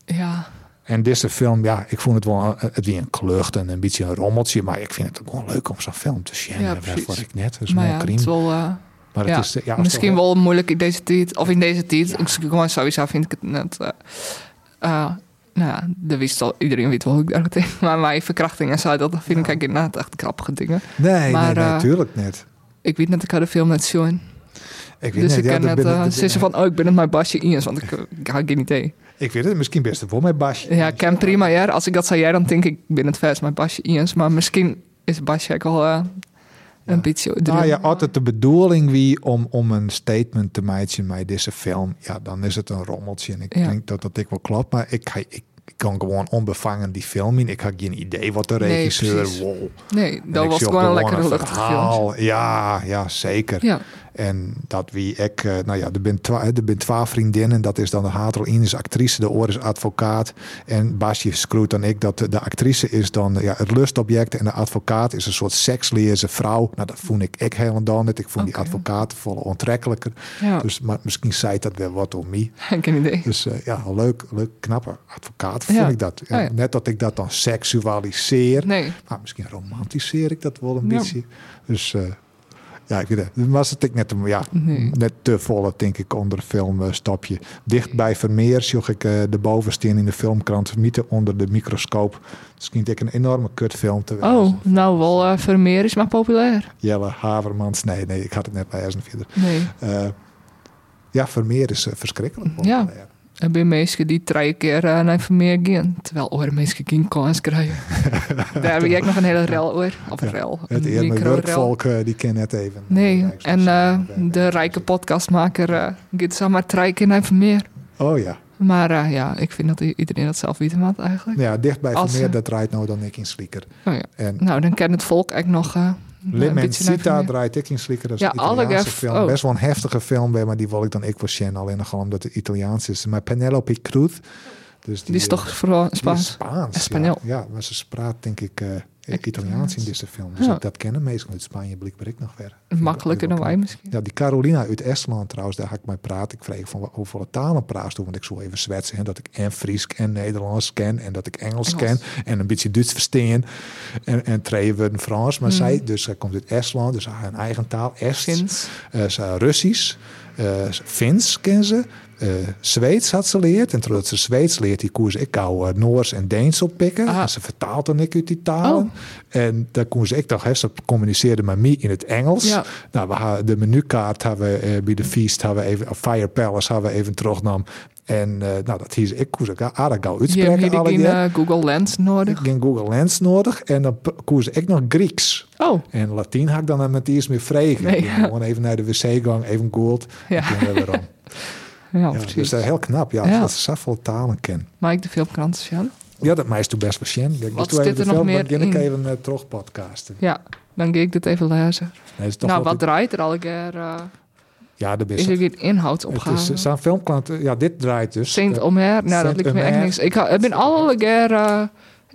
ja. En deze film, ja, ik vond het wel eh, het weer een klucht en een beetje een rommeltje, maar ik vind het ook gewoon leuk om zo'n film te zien. Ja, precies. voor ik net, dus Maar mooi ja, het is wel... eh, Maar ja, het is, eh, ja, misschien wel moeilijk in deze tijd. Of in deze tijd. Ik gewoon sowieso vind ik het net... eh, eh, nou ja, de wist al, iedereen weet wel hoe ik daar tegen. Maar mijn verkrachting en zo, dat vind ik eigenlijk inderdaad echt grappige dingen. Nee, maar, nee, nee, eh, natuurlijk niet. Ik weet net, ik had de film net zien. Ik weet Dus niet, ik ja, ken net uh, van, oh, ik ben het mijn Basje Iens, want ik, ik had geen idee. Ik weet het, misschien best wel met Basje. Ja, ik ken prima, ja. Als ik dat zei, jij, dan denk ik, ben het vers mijn Basje Iens. Maar misschien is Basje ook al eh, een beetje... Nou ja, altijd de bedoeling wie om, om een statement te maken met deze film, ja, dan is het een rommeltje. En ik Ja. denk dat dat ik wel klopt, maar ik, kan gewoon onbevangen die film in. Ik had geen idee wat de Nee, regisseur wow. Nee, En dat was gewoon een luchtige film. verhaal. Ja, ja, zeker. Ja, En dat wie ik, eh, nou ja, er ben twa- er ben twaalf vriendinnen. Dat is dan de Hatel Ines actrice, de Oor is advocaat. En Basje Scroet en ik, dat de, actrice is dan ja, het lustobject. En de advocaat is een soort seksleerse vrouw. Nou, dat vond ik ik helemaal niet. Ik vond die advocaat volle ontrekkelijker. ja. Dus maar misschien zei dat wel wat om mij. geen idee. Dus eh, ja, leuk, leuk, knappe advocaat vond Ja. ik dat. Oh ja. Net dat ik dat dan seksualiseer. Nee, Maar misschien romantiseer ik dat wel een beetje. Dus eh, ja, ik weet het. Dan was het ik net, ja, Nee. net te volle, denk ik, onder de filmstapje. Dicht bij Vermeer zag ik eh, de bovensteen in de filmkrant. Mieten onder de microscoop. Misschien ik een enorme kutfilm te wijzen. oh, nou wel, eh Vermeer is maar populair. Jelle Havermans. Nee, nee, ik had het net lezen verder. Nee, Eh, ja, Vermeer is verschrikkelijk. Ja. Er zijn mensen die drie keer eh, naar Vermeer gaan. Terwijl andere mensen geen kans krijgen. Daar heb ik nog een hele rel over. Of een Ja, rel, Het micro-rel. werkvolk, eh, die ken net even. Nee, en eh, de rijke podcastmaker uh, gaat zomaar drie keer naar Vermeer. Oh ja. Maar ja, ik vind dat iedereen dat zelf weten moet eigenlijk. Ja, dicht bij Als, Vermeer, dat draait nou dan ik in Slieker. Oh ja. En Nou, dan kent het volk eigenlijk nog eh, een Lim en beetje naar Sita Vermeer. draait ik in Slieker. Dat is Ja, een Italiaanse film. oh. Best wel een heftige film, maar die wil ik dan ik wel zien. Alleen gewoon omdat het Italiaans is. Maar Penelope Cruz. Dus Die is eh, toch vooral die is Spaans? Spaans. Espanol. Ja, ja, maar ze spraat denk ik eh, Ik- Italiaans in deze film. Dus Ja. ik dat kennen meestal uit Spanje, blijkbaar ik nog ik Makkelijker dan wij misschien. Ja, die Carolina uit Estland trouwens, daar ga ik mij praten. Ik vreeg van hoeveel talen praat toen, want ik zo even zwetsen. En dat ik en Fries en Nederlands ken en dat ik Engels, Engels. ken en een beetje Duits verstaan. En, en twee woorden Frans. Maar Mhm. zij, dus zij komt uit Estland, dus haar eigen taal, Est. Ze Russisch, Fins ken ze. eh Zweeds had ze leerd. En terwijl ze Zweeds leert, die koers ik gauw eh, Noors en Deens oppikken. Ah. En ze vertaalt dan ik uit die talen. Oh. En daar kon ze ik toch, hè, ze communiceerde met mij in het Engels. Ja. Nou, we hadden de menukaart hebben we eh, bij de feast, hebben we even, Fire Palace hebben we even terugnam. En eh, nou, dat hier ik koers ik aardig gauw Je hebt uitspreken. geen eh, Google Lens Ik nodig. ging Google Lens nodig en dan koers ik nog Grieks. Oh, En Latijn had ik dan met eerst meer vregen. Nee, Ik ging ja. Gewoon even naar de wc gang, even googeld. ja. En toen weer om. ja, dus dat is heel knap, ja, Ja. dat ze zoveel talen ken. Maar ik de filmkrant Sjan? Ja, dat meest best patiënt. Ik Wat zit er nog meer dan begin ik in? even uh, terug podcasten. Ja, dan ga ik dit even lezen. Nee, is toch nou, wat draait er al een keer? eh, Ja, de is best. er geen Het is eh, zo'n filmklant. eh, Ja, dit draait dus. Saint Eh, Omer? Nou, dat lijkt me echt niks. Ik, ik ben alle keer...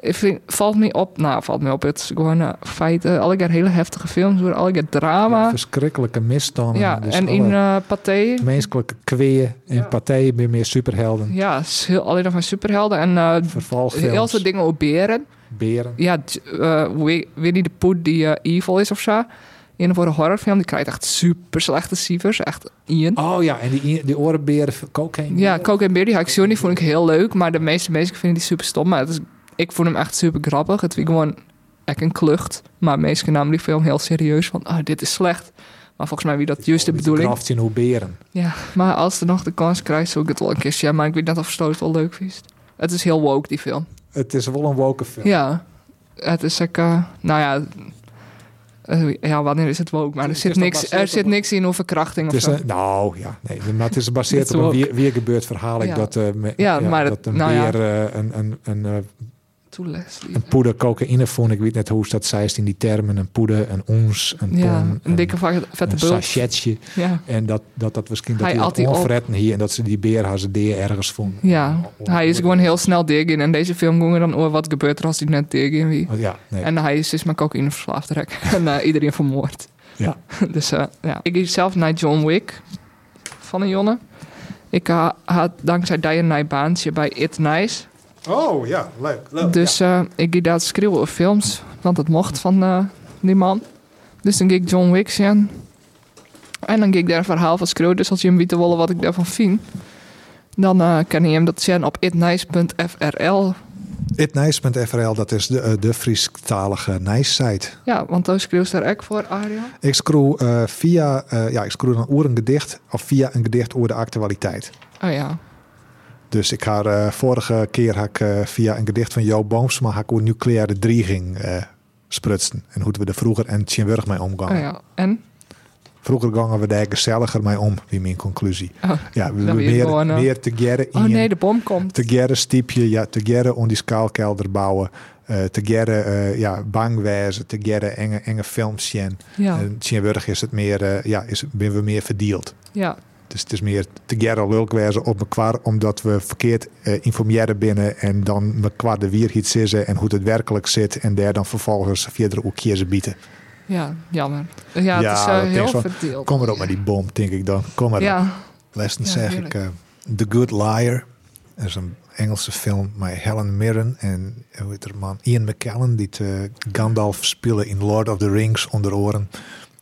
ik vind, valt me op, nou valt me op, het is gewoon uh, feiten. Alle keer hele heftige films, door alle keer drama. verschrikkelijke misstanden. Ja, dus en in eh Pathé, menselijke kweeën en Ja. Pathé ben meer superhelden. ja, is heel, alleen nog maar superhelden. En Vervalfilms. heel veel dingen over beren. Beren. Ja, Winnie de Pooh die evil is of zo. In voor een horrorfilm, die krijgt echt super slechte cijfers. Echt Ian. Oh ja, en die, die orenberen, cocaine. Ja, en Beer, die zo niet, vond ik heel leuk. Maar de meeste mensen vinden die super stom. Maar het is, ik vond hem echt super grappig. Het was gewoon echt een klucht. Maar mensen namen die film heel serieus. Van, oh, dit is slecht. Maar volgens mij wie dat juist de bedoeling. Kraft in hoe beren. Ja, maar als er nog de kans krijgt, zou ik het wel een keer zien. Maar ik weet net of Stoot het wel leuk vindt. Het is heel woke, die film. Het is wel een woke film. Ja, het is eh, nou ja, ja, wanneer is het woke? Maar er zit niks, er zit niks in over verkrachting of zo. een, nou ja, nee, maar het is gebaseerd op een weer, weer gebeurd verhaal. Ik Ja. dat, eh, me- Ja, maar dat het- een nou ja. beer eh, een, een, een, Toe, Leslie. een poeder cocaïne vond. Ik weet net hoe ze dat zei in die termen. Een poeder, een ons, een Ja, een dikke vette een sachetje. Ja. En dat dat, dat misschien dat Hij onverretten hier en dat ze die beer haar deer ergens vonden. Ja, hij is gewoon heel snel dik in. En deze film ging er dan over wat gebeurt er als hij net in wie. Oh, Ja, nee. En hij is dus maar cocaïne verslaafd rek. en eh, iedereen vermoord. ja. Dus eh, ja, ik ging zelf naar John Wick van een jongen. Ik eh, had dankzij die een bij It Nice. Oh ja, leuk. leuk Dus eh, ik ging daar schreeuwen films, want het mocht van eh, die man. Dus dan ging ik John Wick zien. En dan ging ik daar een verhaal van schreeuwen. Dus als je hem weet willen wat ik daarvan vind, dan eh, kan je hem dat zien op itnice.frl. Itnice.frl, dat is de, de Friestalige Nice-site. Ja, want daar schreeuwt daar ook voor, Arjan. Ik screw eh, via, eh, ja, ik screw dan oer een gedicht of via een gedicht over de actualiteit. Oh ja, Dus ik had eh, vorige keer had ik, eh, via een gedicht van Jo Boomsma had ik over nucleaire dreiging eh sprutsen. En hoe we er vroeger en Tjenwurg mee omgaan. oh ja. En? Vroeger gingen we daar gezelliger mee om, wie mijn conclusie. Oh, Ja, we meer, gewoon, meer te gerren oh in. nee, de bom komt. te gerren stiepje, ja, te gerren om die skaalkelder bouwen. te gerren eh, ja, bang wezen, te gerren enge, enge films zien. Ja, En is het meer, ja, is, ben we meer verdeeld. ja, Dus het is meer te gerren lulk wezen op elkaar, omdat we verkeerd eh, informeren binnen en dan elkaar de wierheid zitten en hoe het werkelijk zit en daar dan vervolgens verder ook kiezen bieden. ja, jammer. Ja, Ja, het is eh, heel ik van, verdeeld. Kom maar op met die bom, denk ik dan. Kom maar op. Ja, Lessen Ja, zeg heerlijk. ik eh, The Good Liar. Dat is een Engelse film met Helen Mirren en hoe heet er man Ian McKellen die Gandalf spelen in Lord of the Rings onder oren.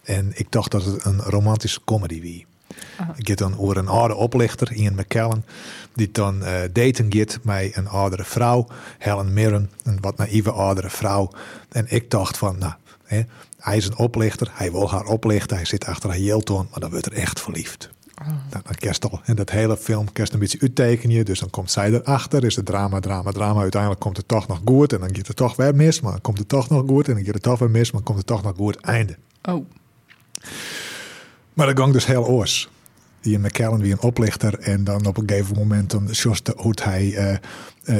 En ik dacht dat het een romantische comedy wie. Ik heb dan over een oude oplichter, Ian McKellen, die dan eh, daten gaat met een oudere vrouw, Helen Mirren, een wat naïeve oudere vrouw. En ik dacht van, nou, hè, hij is een oplichter, hij wil haar oplichten, hij zit achter haar Yelton, maar dan wordt er echt verliefd. Nou, dan kerst al. En dat hele film kerst een beetje uittekenen. Dus dan komt zij erachter. Is het drama, drama, drama. Uiteindelijk komt het toch nog goed. En dan gaat het toch weer mis. Maar dan komt het toch nog goed. En dan gaat het toch weer mis. Maar dan komt het toch nog goed. Einde. oh, Maar dat ging dus heel oors. Ian McKellen wie een oplichter. En dan op een gegeven moment dan zoals de, hoe hij eh,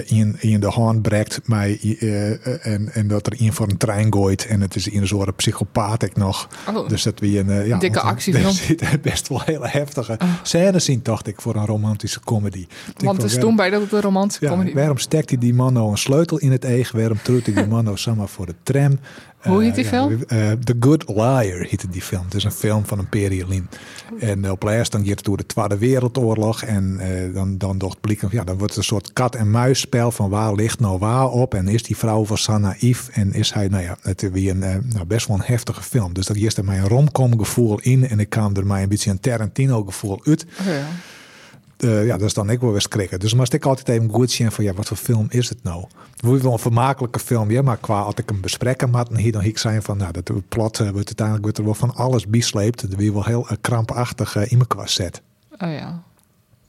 in, in de hand breekt. Mij, eh, eh, en, en dat er in voor een trein gooit. En het is in een soort psychopaat ik nog. oh. Dus dat we een eh, ja, Dikke actiefilm. Zitten best wel hele heftige Oh. scènes in, dacht ik, voor een romantische comedy. Want van, er stond bij dat het een romantische ja, comedy waarom stekte hij die man nou een sleutel in het eeg? Waarom truwt hij die man nou samen voor de tram? Hoe Eh, heet die film? eh, The Good Liar heette die film. Het is een film van een periolin. En op laatst dan gaat het door de Tweede Wereldoorlog. En eh, dan, dan dacht blikken, ja, dan wordt het een soort kat-en-muisspel van waar ligt nou waar op. En is die vrouw van zo naïef? En is hij, nou ja, het weer een eh, nou, best wel een heftige film. Dus dat is er mij een romcom gevoel in. En ik kwam er mij een beetje een Tarantino gevoel uit. Oh, ja. Eh, ja, dat is dan ik wel weer schrikken. Dus moest ik altijd even goed zien van ja, wat voor film is het nou? Het wordt wel een vermakelijke film, ja, maar qua als ik hem bespreken had, en hier dan ik zijn van nou, dat plot eh, wordt uiteindelijk wordt er wel van alles bisleept. Er weer wel heel krampachtig in elkaar zet. Oh ja.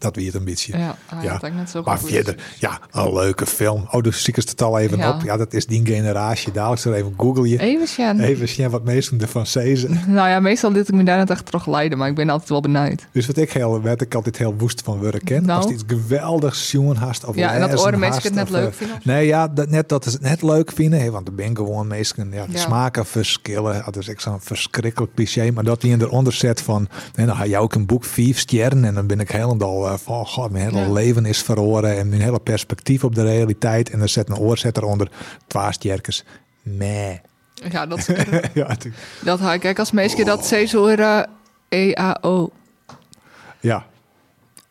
Dat weer het een beetje. Ja, hij Ja, had eigenlijk net zo Maar goed. verder, ja, een leuke film. Oh, dus zie ik het al even Ja. op. Ja, dat is die generatie. Dadelijk zo even google je. Even Sjen. Even zien wat meesten ervan zezen. Nou ja, meestal liet ik me daar net echt terug leiden, maar ik ben altijd wel benieuwd. Dus wat ik heel, werd ik altijd heel woest van werk ken. Nou. Als iets geweldigs zien haast of Ja, en dat lezen oren mensen het net of, leuk eh, vinden. Nee, ja, dat, net dat ze het net leuk vinden. Hè, want er ben gewoon mensen, ja, de Ja. smaken verschillen. Dat is echt zo'n verschrikkelijk cliché. Maar dat die in eronder zet van, nee, dan ga je ook een boek vijf sterren. En dan ben ik helemaal uh, van, god, mijn hele Ja. leven is verloren. En mijn hele perspectief op de realiteit. En dan zet een oorzet eronder, twee sterkers. Meh. Ja, dat, ja, dat had ik kijk als meisje dat ze uh, EAO. ja,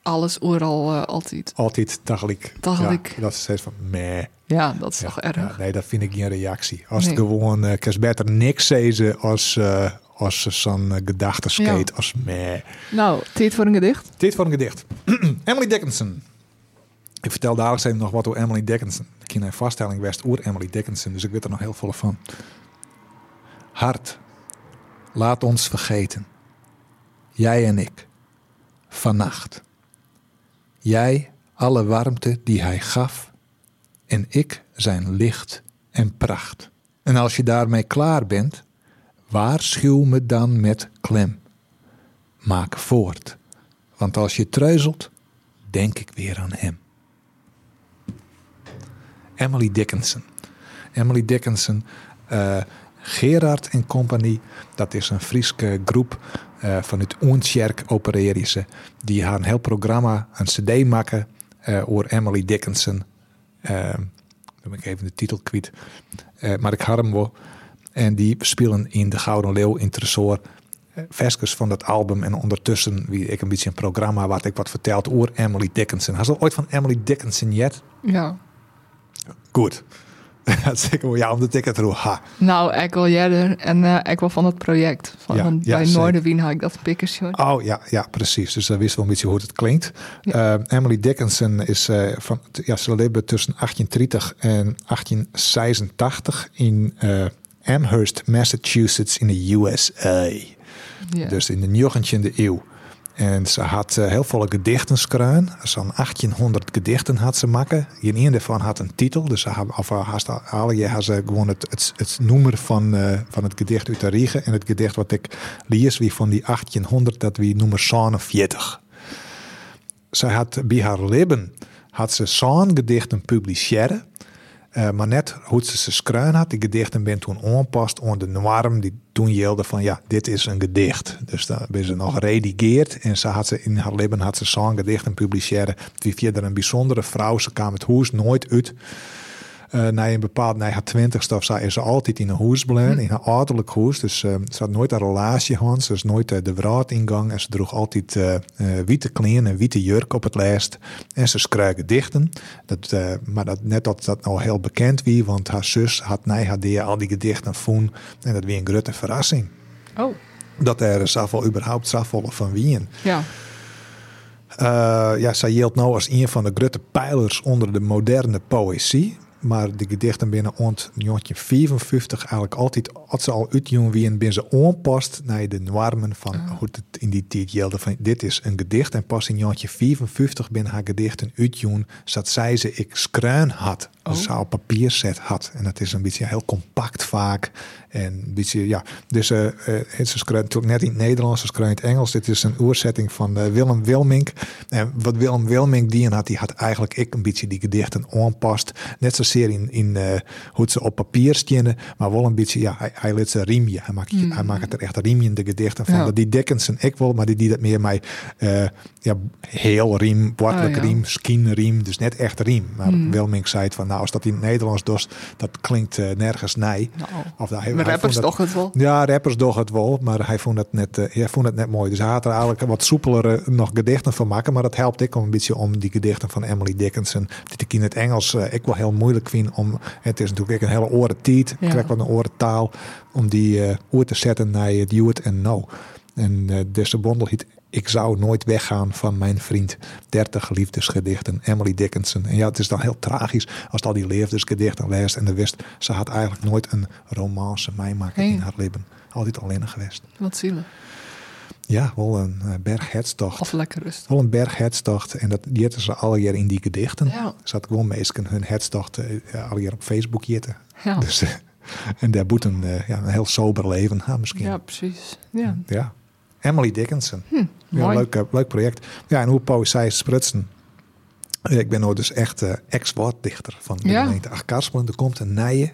Alles overal eh, altijd. altijd. Tegelijk. Ja, dat is steeds van, meh. Ja, dat is Ja, toch erg. nee, dat vind ik geen reactie. Als het gewoon, uh, beter niks zeggen als, uh, als ze zo'n uh, gedachtenskate als meh. Nou, tijd voor een gedicht. Dit voor een gedicht. Emily Dickinson. Ik vertel dadelijk even nog wat over Emily Dickinson. Ik ken een vaststelling best oer Emily Dickinson, dus ik weet er nog heel veel van. Hart, laat ons vergeten. Jij en ik. Vannacht. Jij alle warmte die hij gaf en ik zijn licht en pracht. En als je daarmee klaar bent, waarschuw me dan met klem. Maak voort, want als je treuzelt, denk ik weer aan hem. Emily Dickinson. Emily Dickinson, uh, Gerard en Compagnie, dat is een Friese groep uh, vanuit Oensjerk opereren ze. Die gaan een heel programma, een cd maken uh, over Emily Dickinson. Uh, ben ik even de titel kwijt. maar ik had hem wel. En die spelen in de Gouden Leeuw in Tresor versjes van dat album. En ondertussen wie ik een beetje een programma wat ik wat verteld over Emily Dickinson. Had je ooit van Emily Dickinson jet? Ja. Goed. Dat ja, omdat ik het er ha. Nou, ik wil jij en uh, ik wil van het project. Van, ja, ja, bij Noorderwien had ik dat pikkersje. Oh ja, ja, precies. Dus dan wist wel een beetje hoe het klinkt. Ja. Uh, Emily Dickinson is uh, van, ja, ze leefde tussen 1830 en 1886 in Amherst, Massachusetts in de USA. Dus in de 19e eeuw. En ze had uh, heel veel gedichten schreven. Zo'n 1800 gedichten had ze maken. Een daarvan had een titel. Dus ze had, of haast alle je had ze gewoon het, het, het noemer van, uh, van het gedicht uit de Riegen. En het gedicht wat ik lees, wie van die 1800, dat wie noemen 47. Ze had bij haar leven had ze zo'n gedichten publiceren. Uh, maar net hoe ze ze schreven had, die gedichten ben toen aanpast aan de die toen jelde van ja, dit is een gedicht. Dus dan ben ze nog redigeerd en ze had ze in haar leven had ze zo'n gedichten publiceren. Die verder een bijzondere vrouw, ze kwam het hoes nooit uit uh, na een bepaald, na haar twintigste of zo, is ze altijd in een huis blijven, in een ouderlijk huis. Dus uh, ze had nooit een relatie gehad, ze is nooit uh, de wraad ingang en ze droeg altijd witte kleren en witte jurk op het lijst. En ze schreef gedichten. Dat, maar dat, net dat dat nou heel bekend wie, want haar zus had na haar al die gedichten voen en dat weer een grote verrassing. Oh. Dat er zoveel überhaupt zoveel van wien. Ja. Uh, ja, zij geldt nou als een van de grote pijlers onder de moderne poëzie. Maar de gedichten binnen ont 1954 eigenlijk altijd, als ze al uitjongen wie en binnen ze aanpast naar de normen van oh. hoe het in die tijd gelde. Van dit is een gedicht en pas in 1954 binnen haar gedichten uitjongen, zat zij ze ik skruin had. Oh. Dus ze op papier zet had. En dat is een beetje heel compact vaak. En een beetje, ja. Dus uh, uh, ze schrijft natuurlijk net in het Nederlands, ze schrijft in het Engels. Dit is een oorzetting van uh, Willem Wilmink. En wat Willem Wilmink die had, die had eigenlijk ik een beetje die gedichten aanpast. Net zozeer in, in hoe ze op papier stenen, maar wel een beetje, ja, hij, hij liet ze riemje. Hij maakt, mm. hij maakt er echt riemje in de gedichten van. Ja. Die Dickinson ik wel, maar die die dat meer mij ja, heel riem, wartelijk oh, ja. riem, skin riem. Dus net echt riem. Maar mm. Wilmink zei het van, nou, als dat in het Nederlands doet, dat klinkt nergens nee. Nou. Of hij, rappers toch het wel? Ja, rappers toch het wel, maar hij vond het net, uh, hij vond het net mooi. Dus hij had er eigenlijk wat soepelere nog gedichten van maken, maar dat helpt ik om een beetje om die gedichten van Emily Dickinson, die ik in het Engels uh, ik wel heel moeilijk vind om, het is natuurlijk een hele oren tiet, ja. krijg wat een oren taal, om die uh, oor te zetten naar het you en no. En uh, deze bondel heet Ik zou nooit weggaan van mijn vriend. 30 liefdesgedichten, Emily Dickinson. En ja, het is dan heel tragisch als al die liefdesgedichten leest en de wist, ze had eigenlijk nooit een romance meemaken nee. in haar leven. Altijd alleen geweest. Wat zielig. Ja, wel een uh, berghetstocht. Of lekker rustig. Wel een berghetstocht. En dat jitten ze alle jaar in die gedichten. Ja. Zat gewoon meestal hun hetstocht uh, alle jaar op Facebook jitten. Ja. Dus, uh, en daar boet een, ja, een heel sober leven ha, misschien. Ja, precies. Ja. ja. Emily Dickinson. Hm, ja, leuk, leuk project. Ja, en hoe poëzie sprutsen. Ik ben nou dus echt uh, ex-woorddichter van de ja. gemeente. Er komt een nije.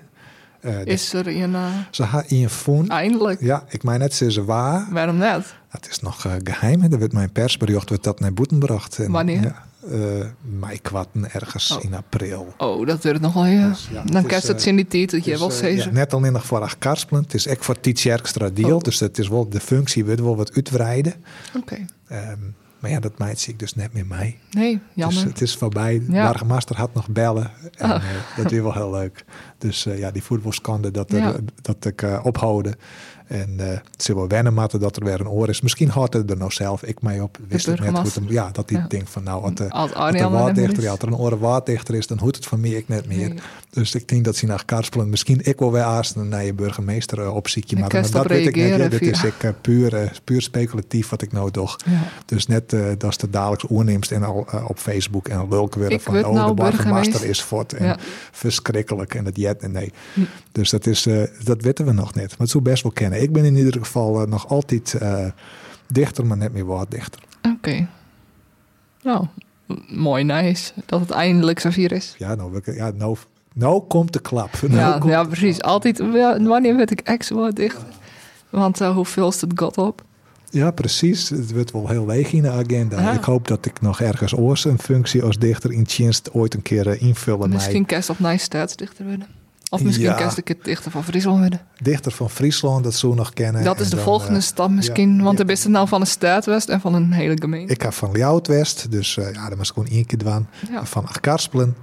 Uh, is er een... Uh... Ze had voen. Eindelijk. Ja, ik meen net, ze ze waar. Waarom net? Het is nog geheim. Er werd mijn persbericht werd dat naar boeten gebracht. En, Wanneer? Ja, uh, mei-kwatten ergens oh. in april. Oh, dat wordt nog wel, ja. Dus, ja Dan kan het in die titel wel zeggen. Ja, net al in voor Achterspelen. Het is echt voor Tietje Erkstra deal. Oh. Dus het is wel, de functie wordt wel wat uitbreiden. Oké. Okay. Um, maar ja, dat meid zie ik dus net meer mij. Nee, jammer. Dus het is voorbij. Ja. Had nog bellen. En, oh. uh, dat is wel heel leuk. Dus uh, ja, die voetbalskande dat, ja. dat ik uh, ophouden. En uh, het zal wel wennen matten dat er weer een oor is. Misschien houdt het er nou zelf ik mij op. Wist het net goed. Ja, dat hij ja. denkt van nou, als, de, als, als er waarddichter, ja, als er een oren waarddichter is, dan hoeft het van mij ik net meer. Nee. Dus ik denk dat ze naar Karspelen misschien ik wel weer aasten naar je burgemeester uh, opziekje. Maar, maar dat weet ik net. Ja, dit is ik uh, puur, puur speculatief wat ik nou toch. Ja. Dus net dat is de dagelijks oorneemst en al op Facebook en lulken weer van oh, nou de burgemeester is fort en verschrikkelijk en het jet en nee. Hm. Dus dat is, dat weten we nog net. Maar het zou best wel kennen. Ik ben in ieder geval eh, nog altijd eh, dichter, maar net meer wat dichter. Oké. Nou, mooi nice dat het eindelijk zover is. Ja, nou, ja, nou, nou komt de klap. Nou Ja, komt- ja, precies. Altijd, wanneer werd ik ex wat dichter? Want eh, hoeveel is het god op? Ja, precies. Het wordt wel heel leeg in de agenda. Ik hoop dat ik nog ergens oors een functie als dichter in Tjenst ooit een keer invullen. Misschien kerst op nice staatsdichter worden. Of misschien Ja. een keer dichter van Friesland worden. Dichter van Friesland, dat zo nog kennen. Dat is de dan, volgende eh, stap misschien. ja. want Ja. er is het nou van een staatwest en van een hele gemeente. Ik heb van Ljout West, dus eh, ja, dat was gewoon één keer doen. Van Achkarspelen.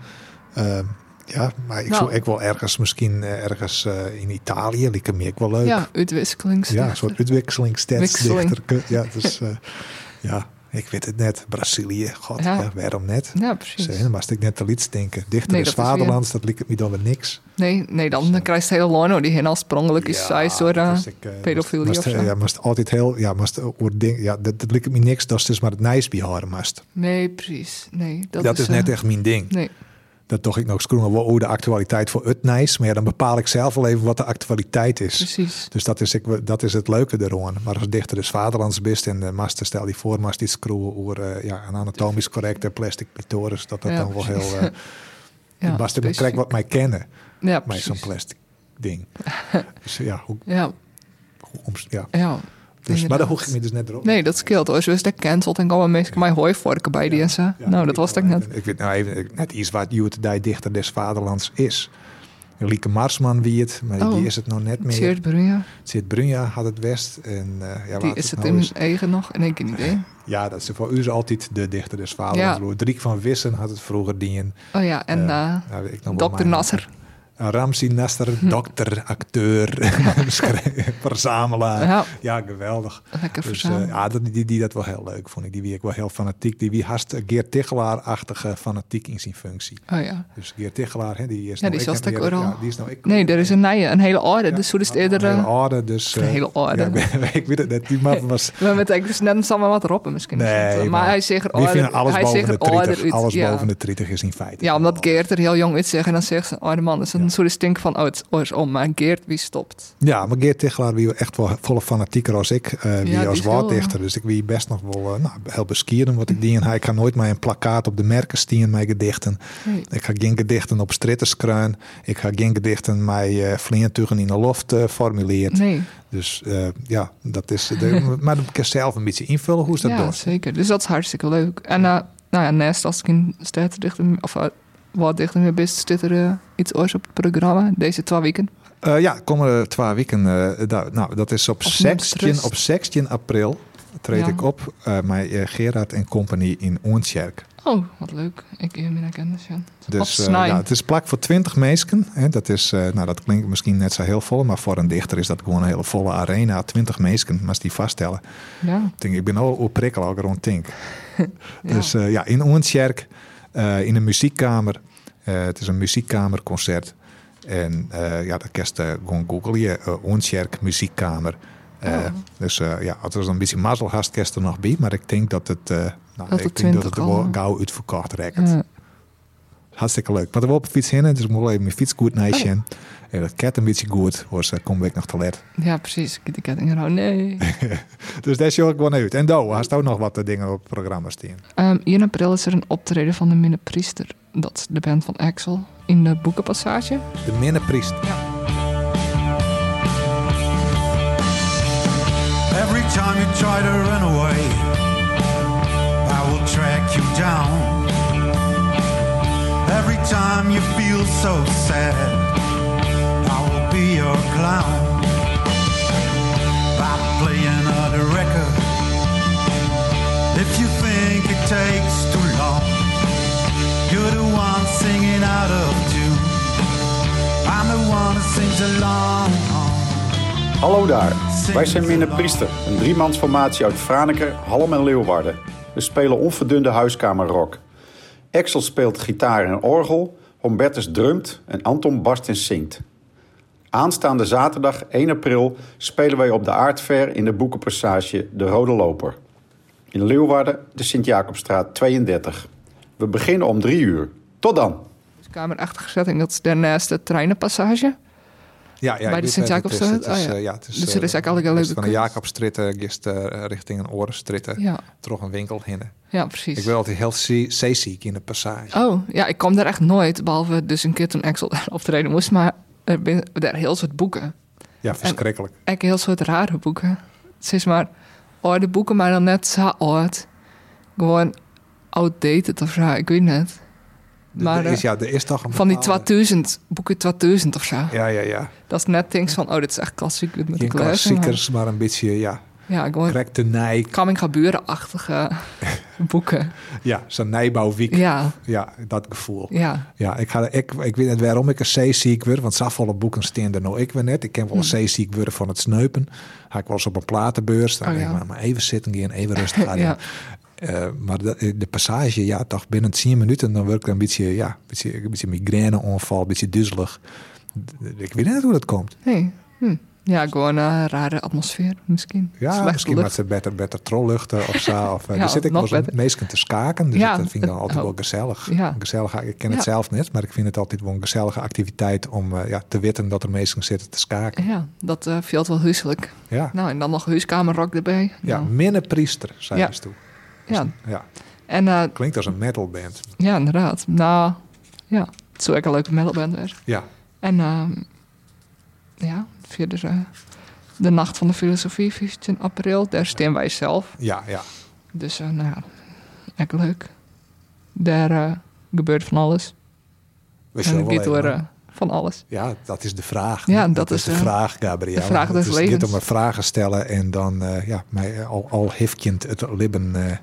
Ehm, ja, maar ik Nou. zou ik wel ergens, misschien eh, ergens in Italië, lijkt me ook wel leuk. ja, uitwisselingsdichter. Ja, een soort uitwisselingsstadsdichter. Wisseling. Ja, dus ja, ik weet het net. Brazilië, god, Ja. ja. waarom net? Ja, precies. Dan ik net te lieds denken. Dichter Nee, is vaderlands, dat lijkt me dan weer niks. Nee, nee dan, dan krijgt het hele Lorno die hen oorspronkelijk is zij door dat eh, is eh, pedofilie moest- of moest, zo. Ja, moest altijd heel, ja, moest ding, ja, dat, dat lijkt me niks. Dat is dus maar het nice behouden moest. Nee, precies. Nee, dat, Dat, is, eh, net echt mijn ding. Nee, Dat toch ik nog scroemen wel over de actualiteit voor het nice. Maar ja, dan bepaal ik zelf wel even wat de actualiteit is. precies. Dus dat is, ik, dat is het leuke eraan. Maar als dichter des vaderlands best en de master stel je voor, maar iets screwen over eh, ja, een anatomisch correcte plastic clitoris, dat dat Ja, dan wel heel. Uh, Ja, ja, ik specifiek. trek wat mij kennen, Ja, precies. zo'n plastic ding. dus ja, hoe, Ja, hoe ja. ja. Dus, maar daar hoef ik me dus net erop. Nee, dat scheelt. Als je is dat cancelt en komen mensen mij hooivorken bij die en zo. Ja, nou, dat was wel net. Ik weet nou even net iets wat die dichter des vaderlands is. Lieke Marsman wie het, maar Oh, die is het nog net meer. Seert Brunja, Zit Brunja had het West. En, eh, ja, die is het nou in is- eigen nog. En ik geen idee. Ja, dat is voor u is altijd de dichter des vaderlands. Ja. Driek van Wissen had het vroeger dien. Oh ja, en nou, Dr. mijn- Nasser. Uh, Ramsi Nasser, dokter, acteur, verzamelaar. Ja, Ja, geweldig. lekker Dus eh, ja, die, die dat wel heel leuk vond ik. Die wie ik wel heel fanatiek. Die wie haast Geert Tichelaar-achtige fanatiek in zijn functie. Oh ja. Dus Geert Tichelaar, hè, die is Ja, nou die ik- is ja, die is nou ik. Nee, er is een nieuwe, een hele orde. Dus hoe is het eerder... Een hele eh, orde, dus... een eh, hele orde. ja, ik, ik weet het net. Die man was... We hebben het dus net samen wat roppen misschien. Nee, maar, maar hij zegt orde. vinden alles hij boven de er orde 30. uit, Alles boven de 30 is in feite. Ja, omdat Geert er heel jong uit zegt en dan zegt ze, oh de man, is een soort stink van, oh het is om, maar Geert wie stopt. Ja, maar Geert Tichelaar wie echt wel volle fanatieker als ik. eh wie die als woorddichter. Dus ik wie best nog wel eh, nou, heel beskieren wat ik die en hij kan nooit maar een plakkaat op de merken stien mijn gedichten. Nee. Ik ga geen gedichten op stritterskruin. Ik ga geen gedichten met uh, vleentugen in de loft uh, formuleerd. Nee, Dus uh, ja, dat is. De, maar dan kan je zelf een beetje invullen hoe is dat ja, doet. zeker. Dus dat is hartstikke leuk. En uh, nou ja, naast als ik in staatsdichter, of uh, wat dichter meer best, zit er uh, iets oors op het programma deze twee weken. Uh, ja, komende twee weken. Da, nou, dat is op 16, op 16 april treed ja. ik op uh, met Gerard en Company in Oortjerk. Oh, wat leuk. Ik heb mijn kennis, ja. Dus uh, ja, het is plak voor 20 mensen. Hè. Dat, is, uh, nou, dat klinkt misschien net zo heel vol, maar voor een dichter is dat gewoon een hele volle arena. 20 mensen, maar die vaststellen. Ja. Ik, denk, ik ben al op prikkel al rond denk. ja. Dus uh, ja, in Oortjerk, in een muziekkamer. Uh, het is een muziekkamerconcert. En uh, ja, dat kerst gewoon googlen je. Muziekkamer. Oh. Dus ja, als er een beetje mazzel er nog bij. Maar ik denk dat het, nou, dat ik het denk dat het er wel gauw uitverkocht rekt. Ja. Hartstikke leuk. Maar er wel op de fiets heen, dus ik moet even mijn fiets goed. Oh. En dat ket een beetje goed, was uh, kom ik nog te let. Ja, precies. Ik die ketting er nee. dus daar zie ik gewoon uit. En Do, hast ook nog wat dingen op het programma staan? Um, 1 april is er een optreden van de Minne Priester. Dat is de band van Axel. In de Boekenpassage. De Minne Priester. Ja. Every time you try to run away, I will track you down. Every time you feel so sad, be your clown. I play another record. If you think it takes too long, you're the one singing out of tune. I'm the one who sings along. Hallo daar, wij zijn Minne Priester, een driemansformatie uit Franeker, Halm en Leeuwarden. We spelen onverdunde huiskamerrock. Axel speelt gitaar en orgel, Humbertus drumt en Anton barst en zingt. Aanstaande zaterdag 1 april spelen wij op de Aardver in de boekenpassage De Rode Loper. In Leeuwarden de Sint-Jacobstraat 32. We beginnen om 3 uur. Tot dan! Kamerachtige setting, dat is daarnaast de treinenpassage. Ja, ja, Bij de Sint-Jacobstraat? Oh, ja. eh, ja, het is, Dus er is eigenlijk alle leuke Van de kunst. Jacobstraat eh, richting een Orenstraat. Ja, een winkel hinnen. ja precies. Ik ben altijd heel zee- zeeziek in de passage. Oh, ja, ik kwam daar echt nooit. Behalve dus een keer toen Axel daar optreden moest. Maar er zijn daar heel soort boeken. Ja, verschrikkelijk. Echt heel soort rare boeken. Het is maar oude boeken, maar dan net zo oud. Gewoon outdated of zo, ik weet niet. Maar, er, is, eh, ja, er is toch een Van die bepaalde- 2000, boeken 2000 of zo. Ja, ja, ja. Dat is net things van, oh, dit is echt klassiek. Moet Geen maar- klassiekers, maar een beetje, ja, Ja, gewoon nij. coming gebeuren-achtige boeken. Ja, zo'n nijbouwwiek. Ja. Ja, dat gevoel. ja. Ja, ik, ga, ik, ik weet niet waarom ik een zeeziek word, want zoveel boeken staan er nou ik weer net. Ik ken wel een Hm. zeeziek worden van het sneupen. Ga ik wel eens op een platenbeurs, dan Oh, denk ik ja. maar, even zitten gaan, even rustig gaan. Ja. Eh, maar de, de passage, ja, toch binnen 10 minuten, dan word ik een beetje, ja, een beetje, een beetje migraineonval, een beetje duizelig. Ik weet niet hoe dat komt. Nee. Hm. Ja, gewoon een rare atmosfeer misschien. Ja, Slechte misschien lucht. ze beter, beter trolluchten of zo. Of, eh, Ja, er zit ik wel eens meestal te skaken, dus Ja, dat vind ik dan altijd oh. wel gezellig. Ja. gezellig. Ik ken het zelf niet, maar ik vind het altijd wel een gezellige activiteit om eh, ja, te weten dat er meesten zitten te skaken. Ja, dat uh, viel wel huiselijk. Ja, Nou, en dan nog huiskamerrock erbij. ja Nou, minnepriester, zei Ja. je toe. ja. Ja, En uh, klinkt als een metalband. ja, inderdaad. Nou, ja, het zou echt een leuke metalband zijn. Ja, En uh, ja, via de, uh, de Nacht van de Filosofie, 15 april, daar staan wij zelf. ja, ja. Dus uh, nou echt leuk. Daar uh, gebeurt van alles. We en het gaat van alles. Ja, dat is de vraag. Ja, dat is, de eh, vraag, Gabrielle. de vraag des het het levens. om een vragen stellen en dan, eh, ja, mij al, al heeft kind het libben eh, een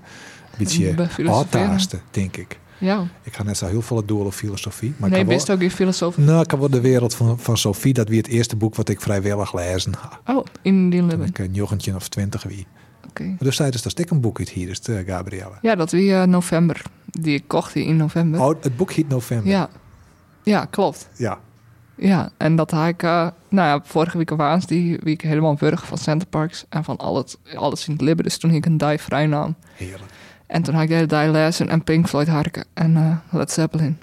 beetje aantaasten, denk ik. Ja, Ik ga net zo heel veel door op filosofie. Maar nee, ik best wel, ook in filosoof. Nou, ik heb wel de wereld van, van Sophie. Dat wie het eerste boek wat ik vrijwillig lezen ga. Oh, in die Toen Libben. ik een jochentje of twintig wie. Oké. Dus tijdens dat ik een boek uit hier is, uh, Gabrielle. Ja, dat wie uh, november. Die ik kocht in november. Oh, het boek heet November. Ja. Ja, klopt. Ja. Ja, en dat had ik, uh, nou ja, vorige week was die week helemaal burger van Centerparks en van al het, alles in het Libben. Dus toen ik een die vrij nam. Heerlijk. En toen had ik de hele die lezen en Pink Floyd harken en uh, Led Zeppelin.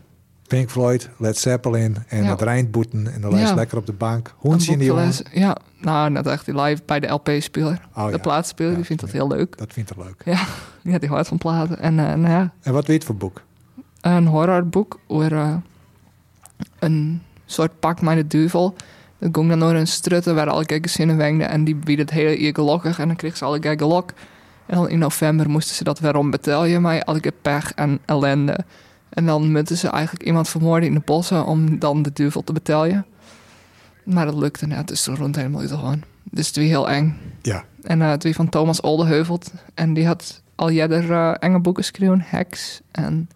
Pink Floyd, Led Zeppelin en Ja. het Rijnboeten. En dan lees Ja. lekker op de bank. Hoentje in die jongen. Ja, nou, net echt die live bij de LP-speler. Oh, de ja. plaatspeler, die vindt dat heel leuk. Dat vindt ik leuk. Ja, ja die houdt van platen. En uh, nou ja, En wat weet voor boek? een horrorboek over uh, een soort pak met de duivel. Dat ging dan door een strutten waar alle gezinnen wengden en die bieden het hele gelukkig en dan kreeg ze alle keer gelok. En dan in november moesten ze dat waarom betalen, maar alle keer pech en ellende. En dan moeten ze eigenlijk iemand vermoorden in de bossen om dan de duivel te betalen. Maar dat lukte net, dus toen rond helemaal uit gewoon. Dus het was heel eng. Ja. En uh, het was van Thomas Oldeheuvelt. En die had al jeder uh, enge boeken geschreven, Hex en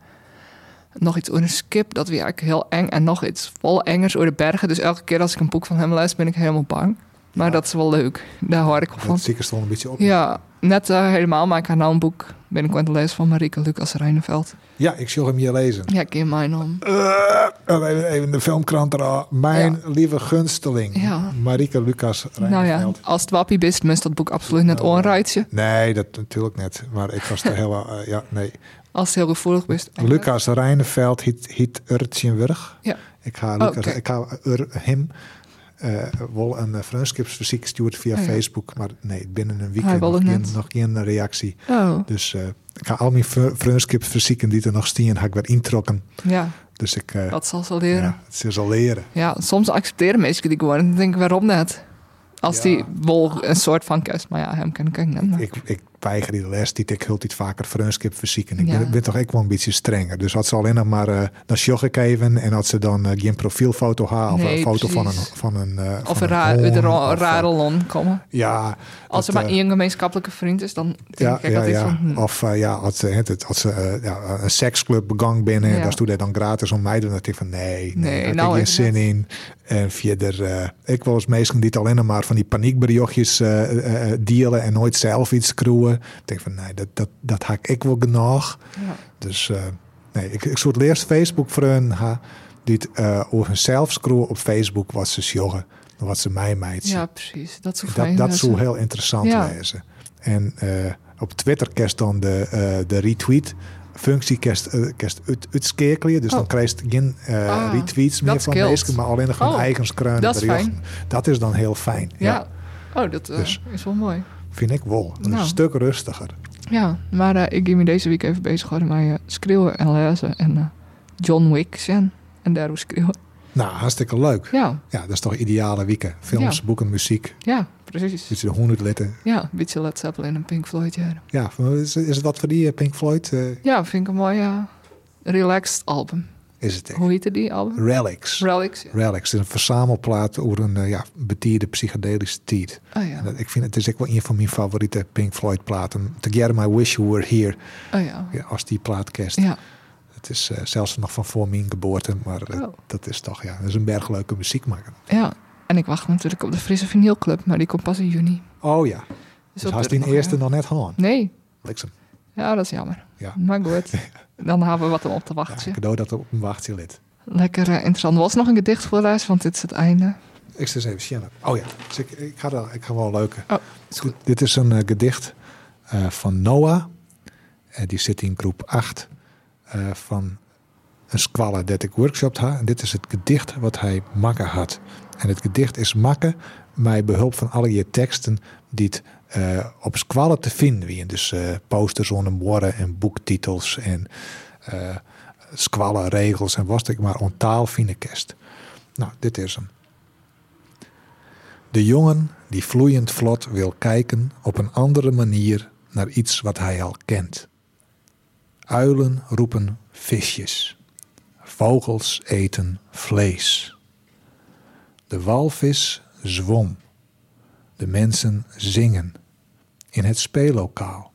nog iets over een skip. Dat was eigenlijk heel eng. En nog iets vol engers over de bergen. Dus elke keer als ik een boek van hem lees, ben ik helemaal bang. Maar Ja. dat is wel leuk. Daar hoor ik van. Ik er stond een beetje op. Ja, net uh, helemaal. Maar ik ga nou een boek binnenkort lezen van Marieke Lucas Rijneveld. Ja, ik zal hem hier lezen. Ja, ik ken mijn naam. Uh, even, even de filmkrant eraan. Mijn lieve gunsteling. Ja. Marieke Lucas Nou ja, als het wappie best, moest dat boek absoluut net Nou, onrijtje. Nee, dat natuurlijk niet. Maar ik was er heel... eh, ja, nee. Als het heel gevoelig best. Lucas Rijneveld hiet, hiet. Ja. Ik ga, Lucas, oké. ik ga hem uh, wel een uh, vriendschapsverzoek gestuurd via Oh ja. Facebook. Maar nee, binnen een weekend wilde nog geen, nog geen reactie. Oh, Dus uh, ik ga al mijn vriendschapsverzoeken die er nog staan, ga ik weer introkken. ja, Dus ik... uh, dat zal ze leren. ja, het is al leren. Ja, soms accepteren mensen die gewoon. En dan denk ik, waarom net? Als Ja. die wel een soort van kerst. Maar ja, hem ken ik niet. Ik, ik weiger die les, die ik hult iets vaker vriendschap verzieken. Ik Ja. ben, ben toch ook wel een beetje strenger. Dus had ze alleen nog maar uh, dan sjog ik even en had ze dan uh, geen profielfoto haar of Nee, een foto van een van een uh, of van een een of, uh, rare lon komen. Ja, Als er dat, maar uh, één gemeenschappelijke vriend is, dan denk ja, ik ja, altijd ja. van... hm. Of ja, als ze, het, als ze ja, een seksclub begang binnen en daar stond hij dan gratis om mij. Dan dacht ik van nee, nee, Nee, daar nou heb ik geen zin in. En verder, ik was meestal niet alleen maar van die paniekberichtjes uh, dealen en nooit zelf iets screwen. Ik denk van nee, dat, dat, dat haak ik wel genoeg. Ja. Dus uh, nee, ik, ik soort eerst Facebook vrienden ha, die het uh, over zelf screwen op Facebook wat ze sjoggen. Wat ze mij meid ja, precies. Dat is zo dat, dat zou zo- heel interessant Ja. lezen. En uh, op Twitter kerst dan de, uh, de retweet functie kerst, eh, kerst uit. Dus Oh. dan krijg je geen Ah, retweets meer van mensen, maar alleen nog hun Oh, eigen skreun dat is. Dat is dan heel fijn. Ja. Oh, dat Dus. is wel mooi. Vind ik wel. Een Nou. stuk rustiger. Ja, maar eh, ik ging me deze week even bezig houden met eh, schreeuwen en lezen. En eh, John Wick zijn. En daarom schreeuwen. Nou, hartstikke leuk. Ja, Ja, dat is toch ideale weeken. Films, Ja. boeken, muziek. ja, precies. Is de honderd litten. Ja, een beetje Led Zeppelin en Pink Floyd. Ja, Ja, is, is het wat voor die Pink Floyd? ja vind ik een mooi relaxed album. Is het echt? Hoe heette die album? Relics. Relics. Ja. Relics. Het is een verzamelplaat over een eh, ja, betierde psychedelische tijd. Oh ja. Dat- ik vind het is ook wel een van mijn favoriete Pink Floyd platen. Together I Wish You Were Here. Oh ja. Ja, als die plaat kerst. Ja. Het is eh, zelfs nog van voor mijn geboorte. Maar eh, Oh. dat is toch ja, dat is een berg leuke muziek maken. ja. En ik wacht natuurlijk op de Frisse Vinylclub, maar die komt pas in juni. Oh ja. Dus Dus had die nog, eerste nog net gewoon. Nee. Bliksem. Ja, dat is jammer. Ja. Maar goed. Dan hebben we wat om op te Ja, wachten. een cadeau dat op een wachtje lid. Lekker eh, interessant. Er was nog een gedicht voorlezen, want dit is het einde. Ik zit eens even scannen. Oh ja, dus ik, ik, ga, er, ik ga wel leuke. Oh, is goed. Dit, dit is een eh, gedicht eh, van Noah. Die zit in groep 8 eh, van een squalle dat ik workshop had. En dit is het gedicht wat hij makken had. En het gedicht is makken met behulp van alle je teksten die het eh, op squallen te vinden wie Dus eh, posters onder woorden en boektitels en eh squallen regels en was ik maar ontaal. Nou, dit is hem. De jongen die vloeiend vlot wil kijken op een andere manier naar iets wat hij al kent. Uilen roepen visjes. Vogels eten vlees. De walvis zwom. De mensen zingen. In het speellokaal.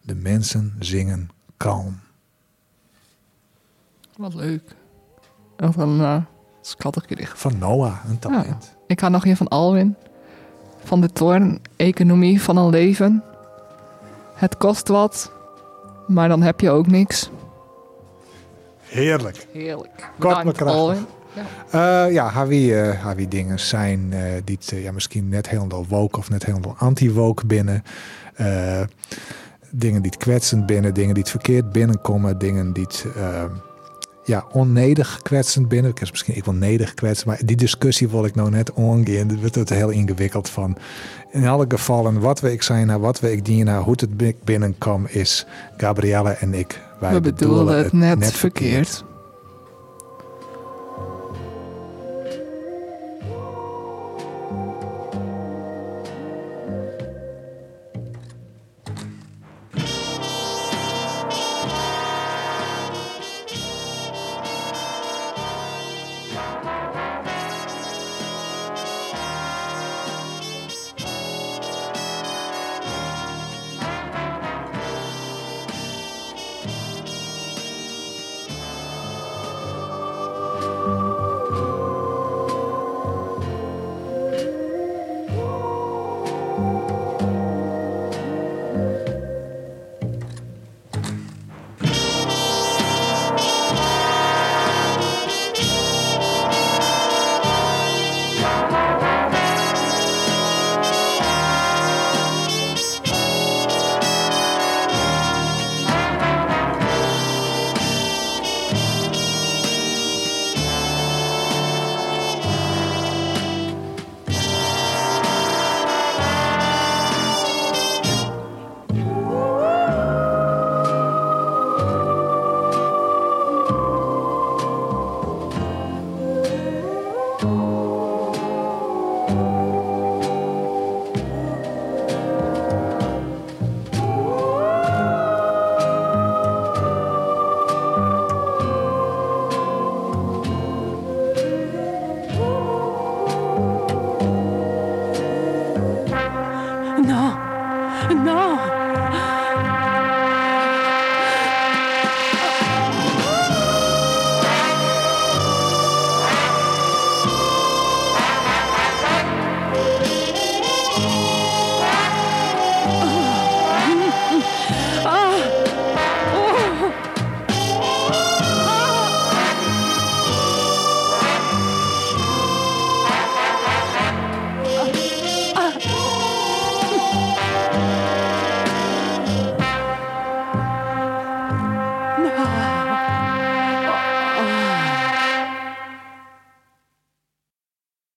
De mensen zingen kalm. Wat leuk. Wat een uh, schattig gedicht. Van Noah, een talent. Ik had nog een van Alwin. Van de toorn, economie van een leven. Het kost wat, maar dan heb je ook niks. Heerlijk. Heerlijk. Kort maar krachtig. Alwin. Eh, ja, Hawie, eh Hawie dingen zijn eh, die het, eh, ja, misschien net helemaal woke of net helemaal anti-woke binnen. Eh, dingen die het kwetsend binnen, dingen die het verkeerd binnenkomen, dingen die het eh, ja, onnedig kwetsend binnen. Ik is misschien ik wel nedig kwetsen, maar die discussie wil ik nou net ongaan. Dat wordt het heel ingewikkeld van. In alle gevallen, wat we ik zijn, naar wat we ik dienen, naar hoe het binnenkomt, is Gabrielle en ik. Wij We bedoelen het net verkeerd.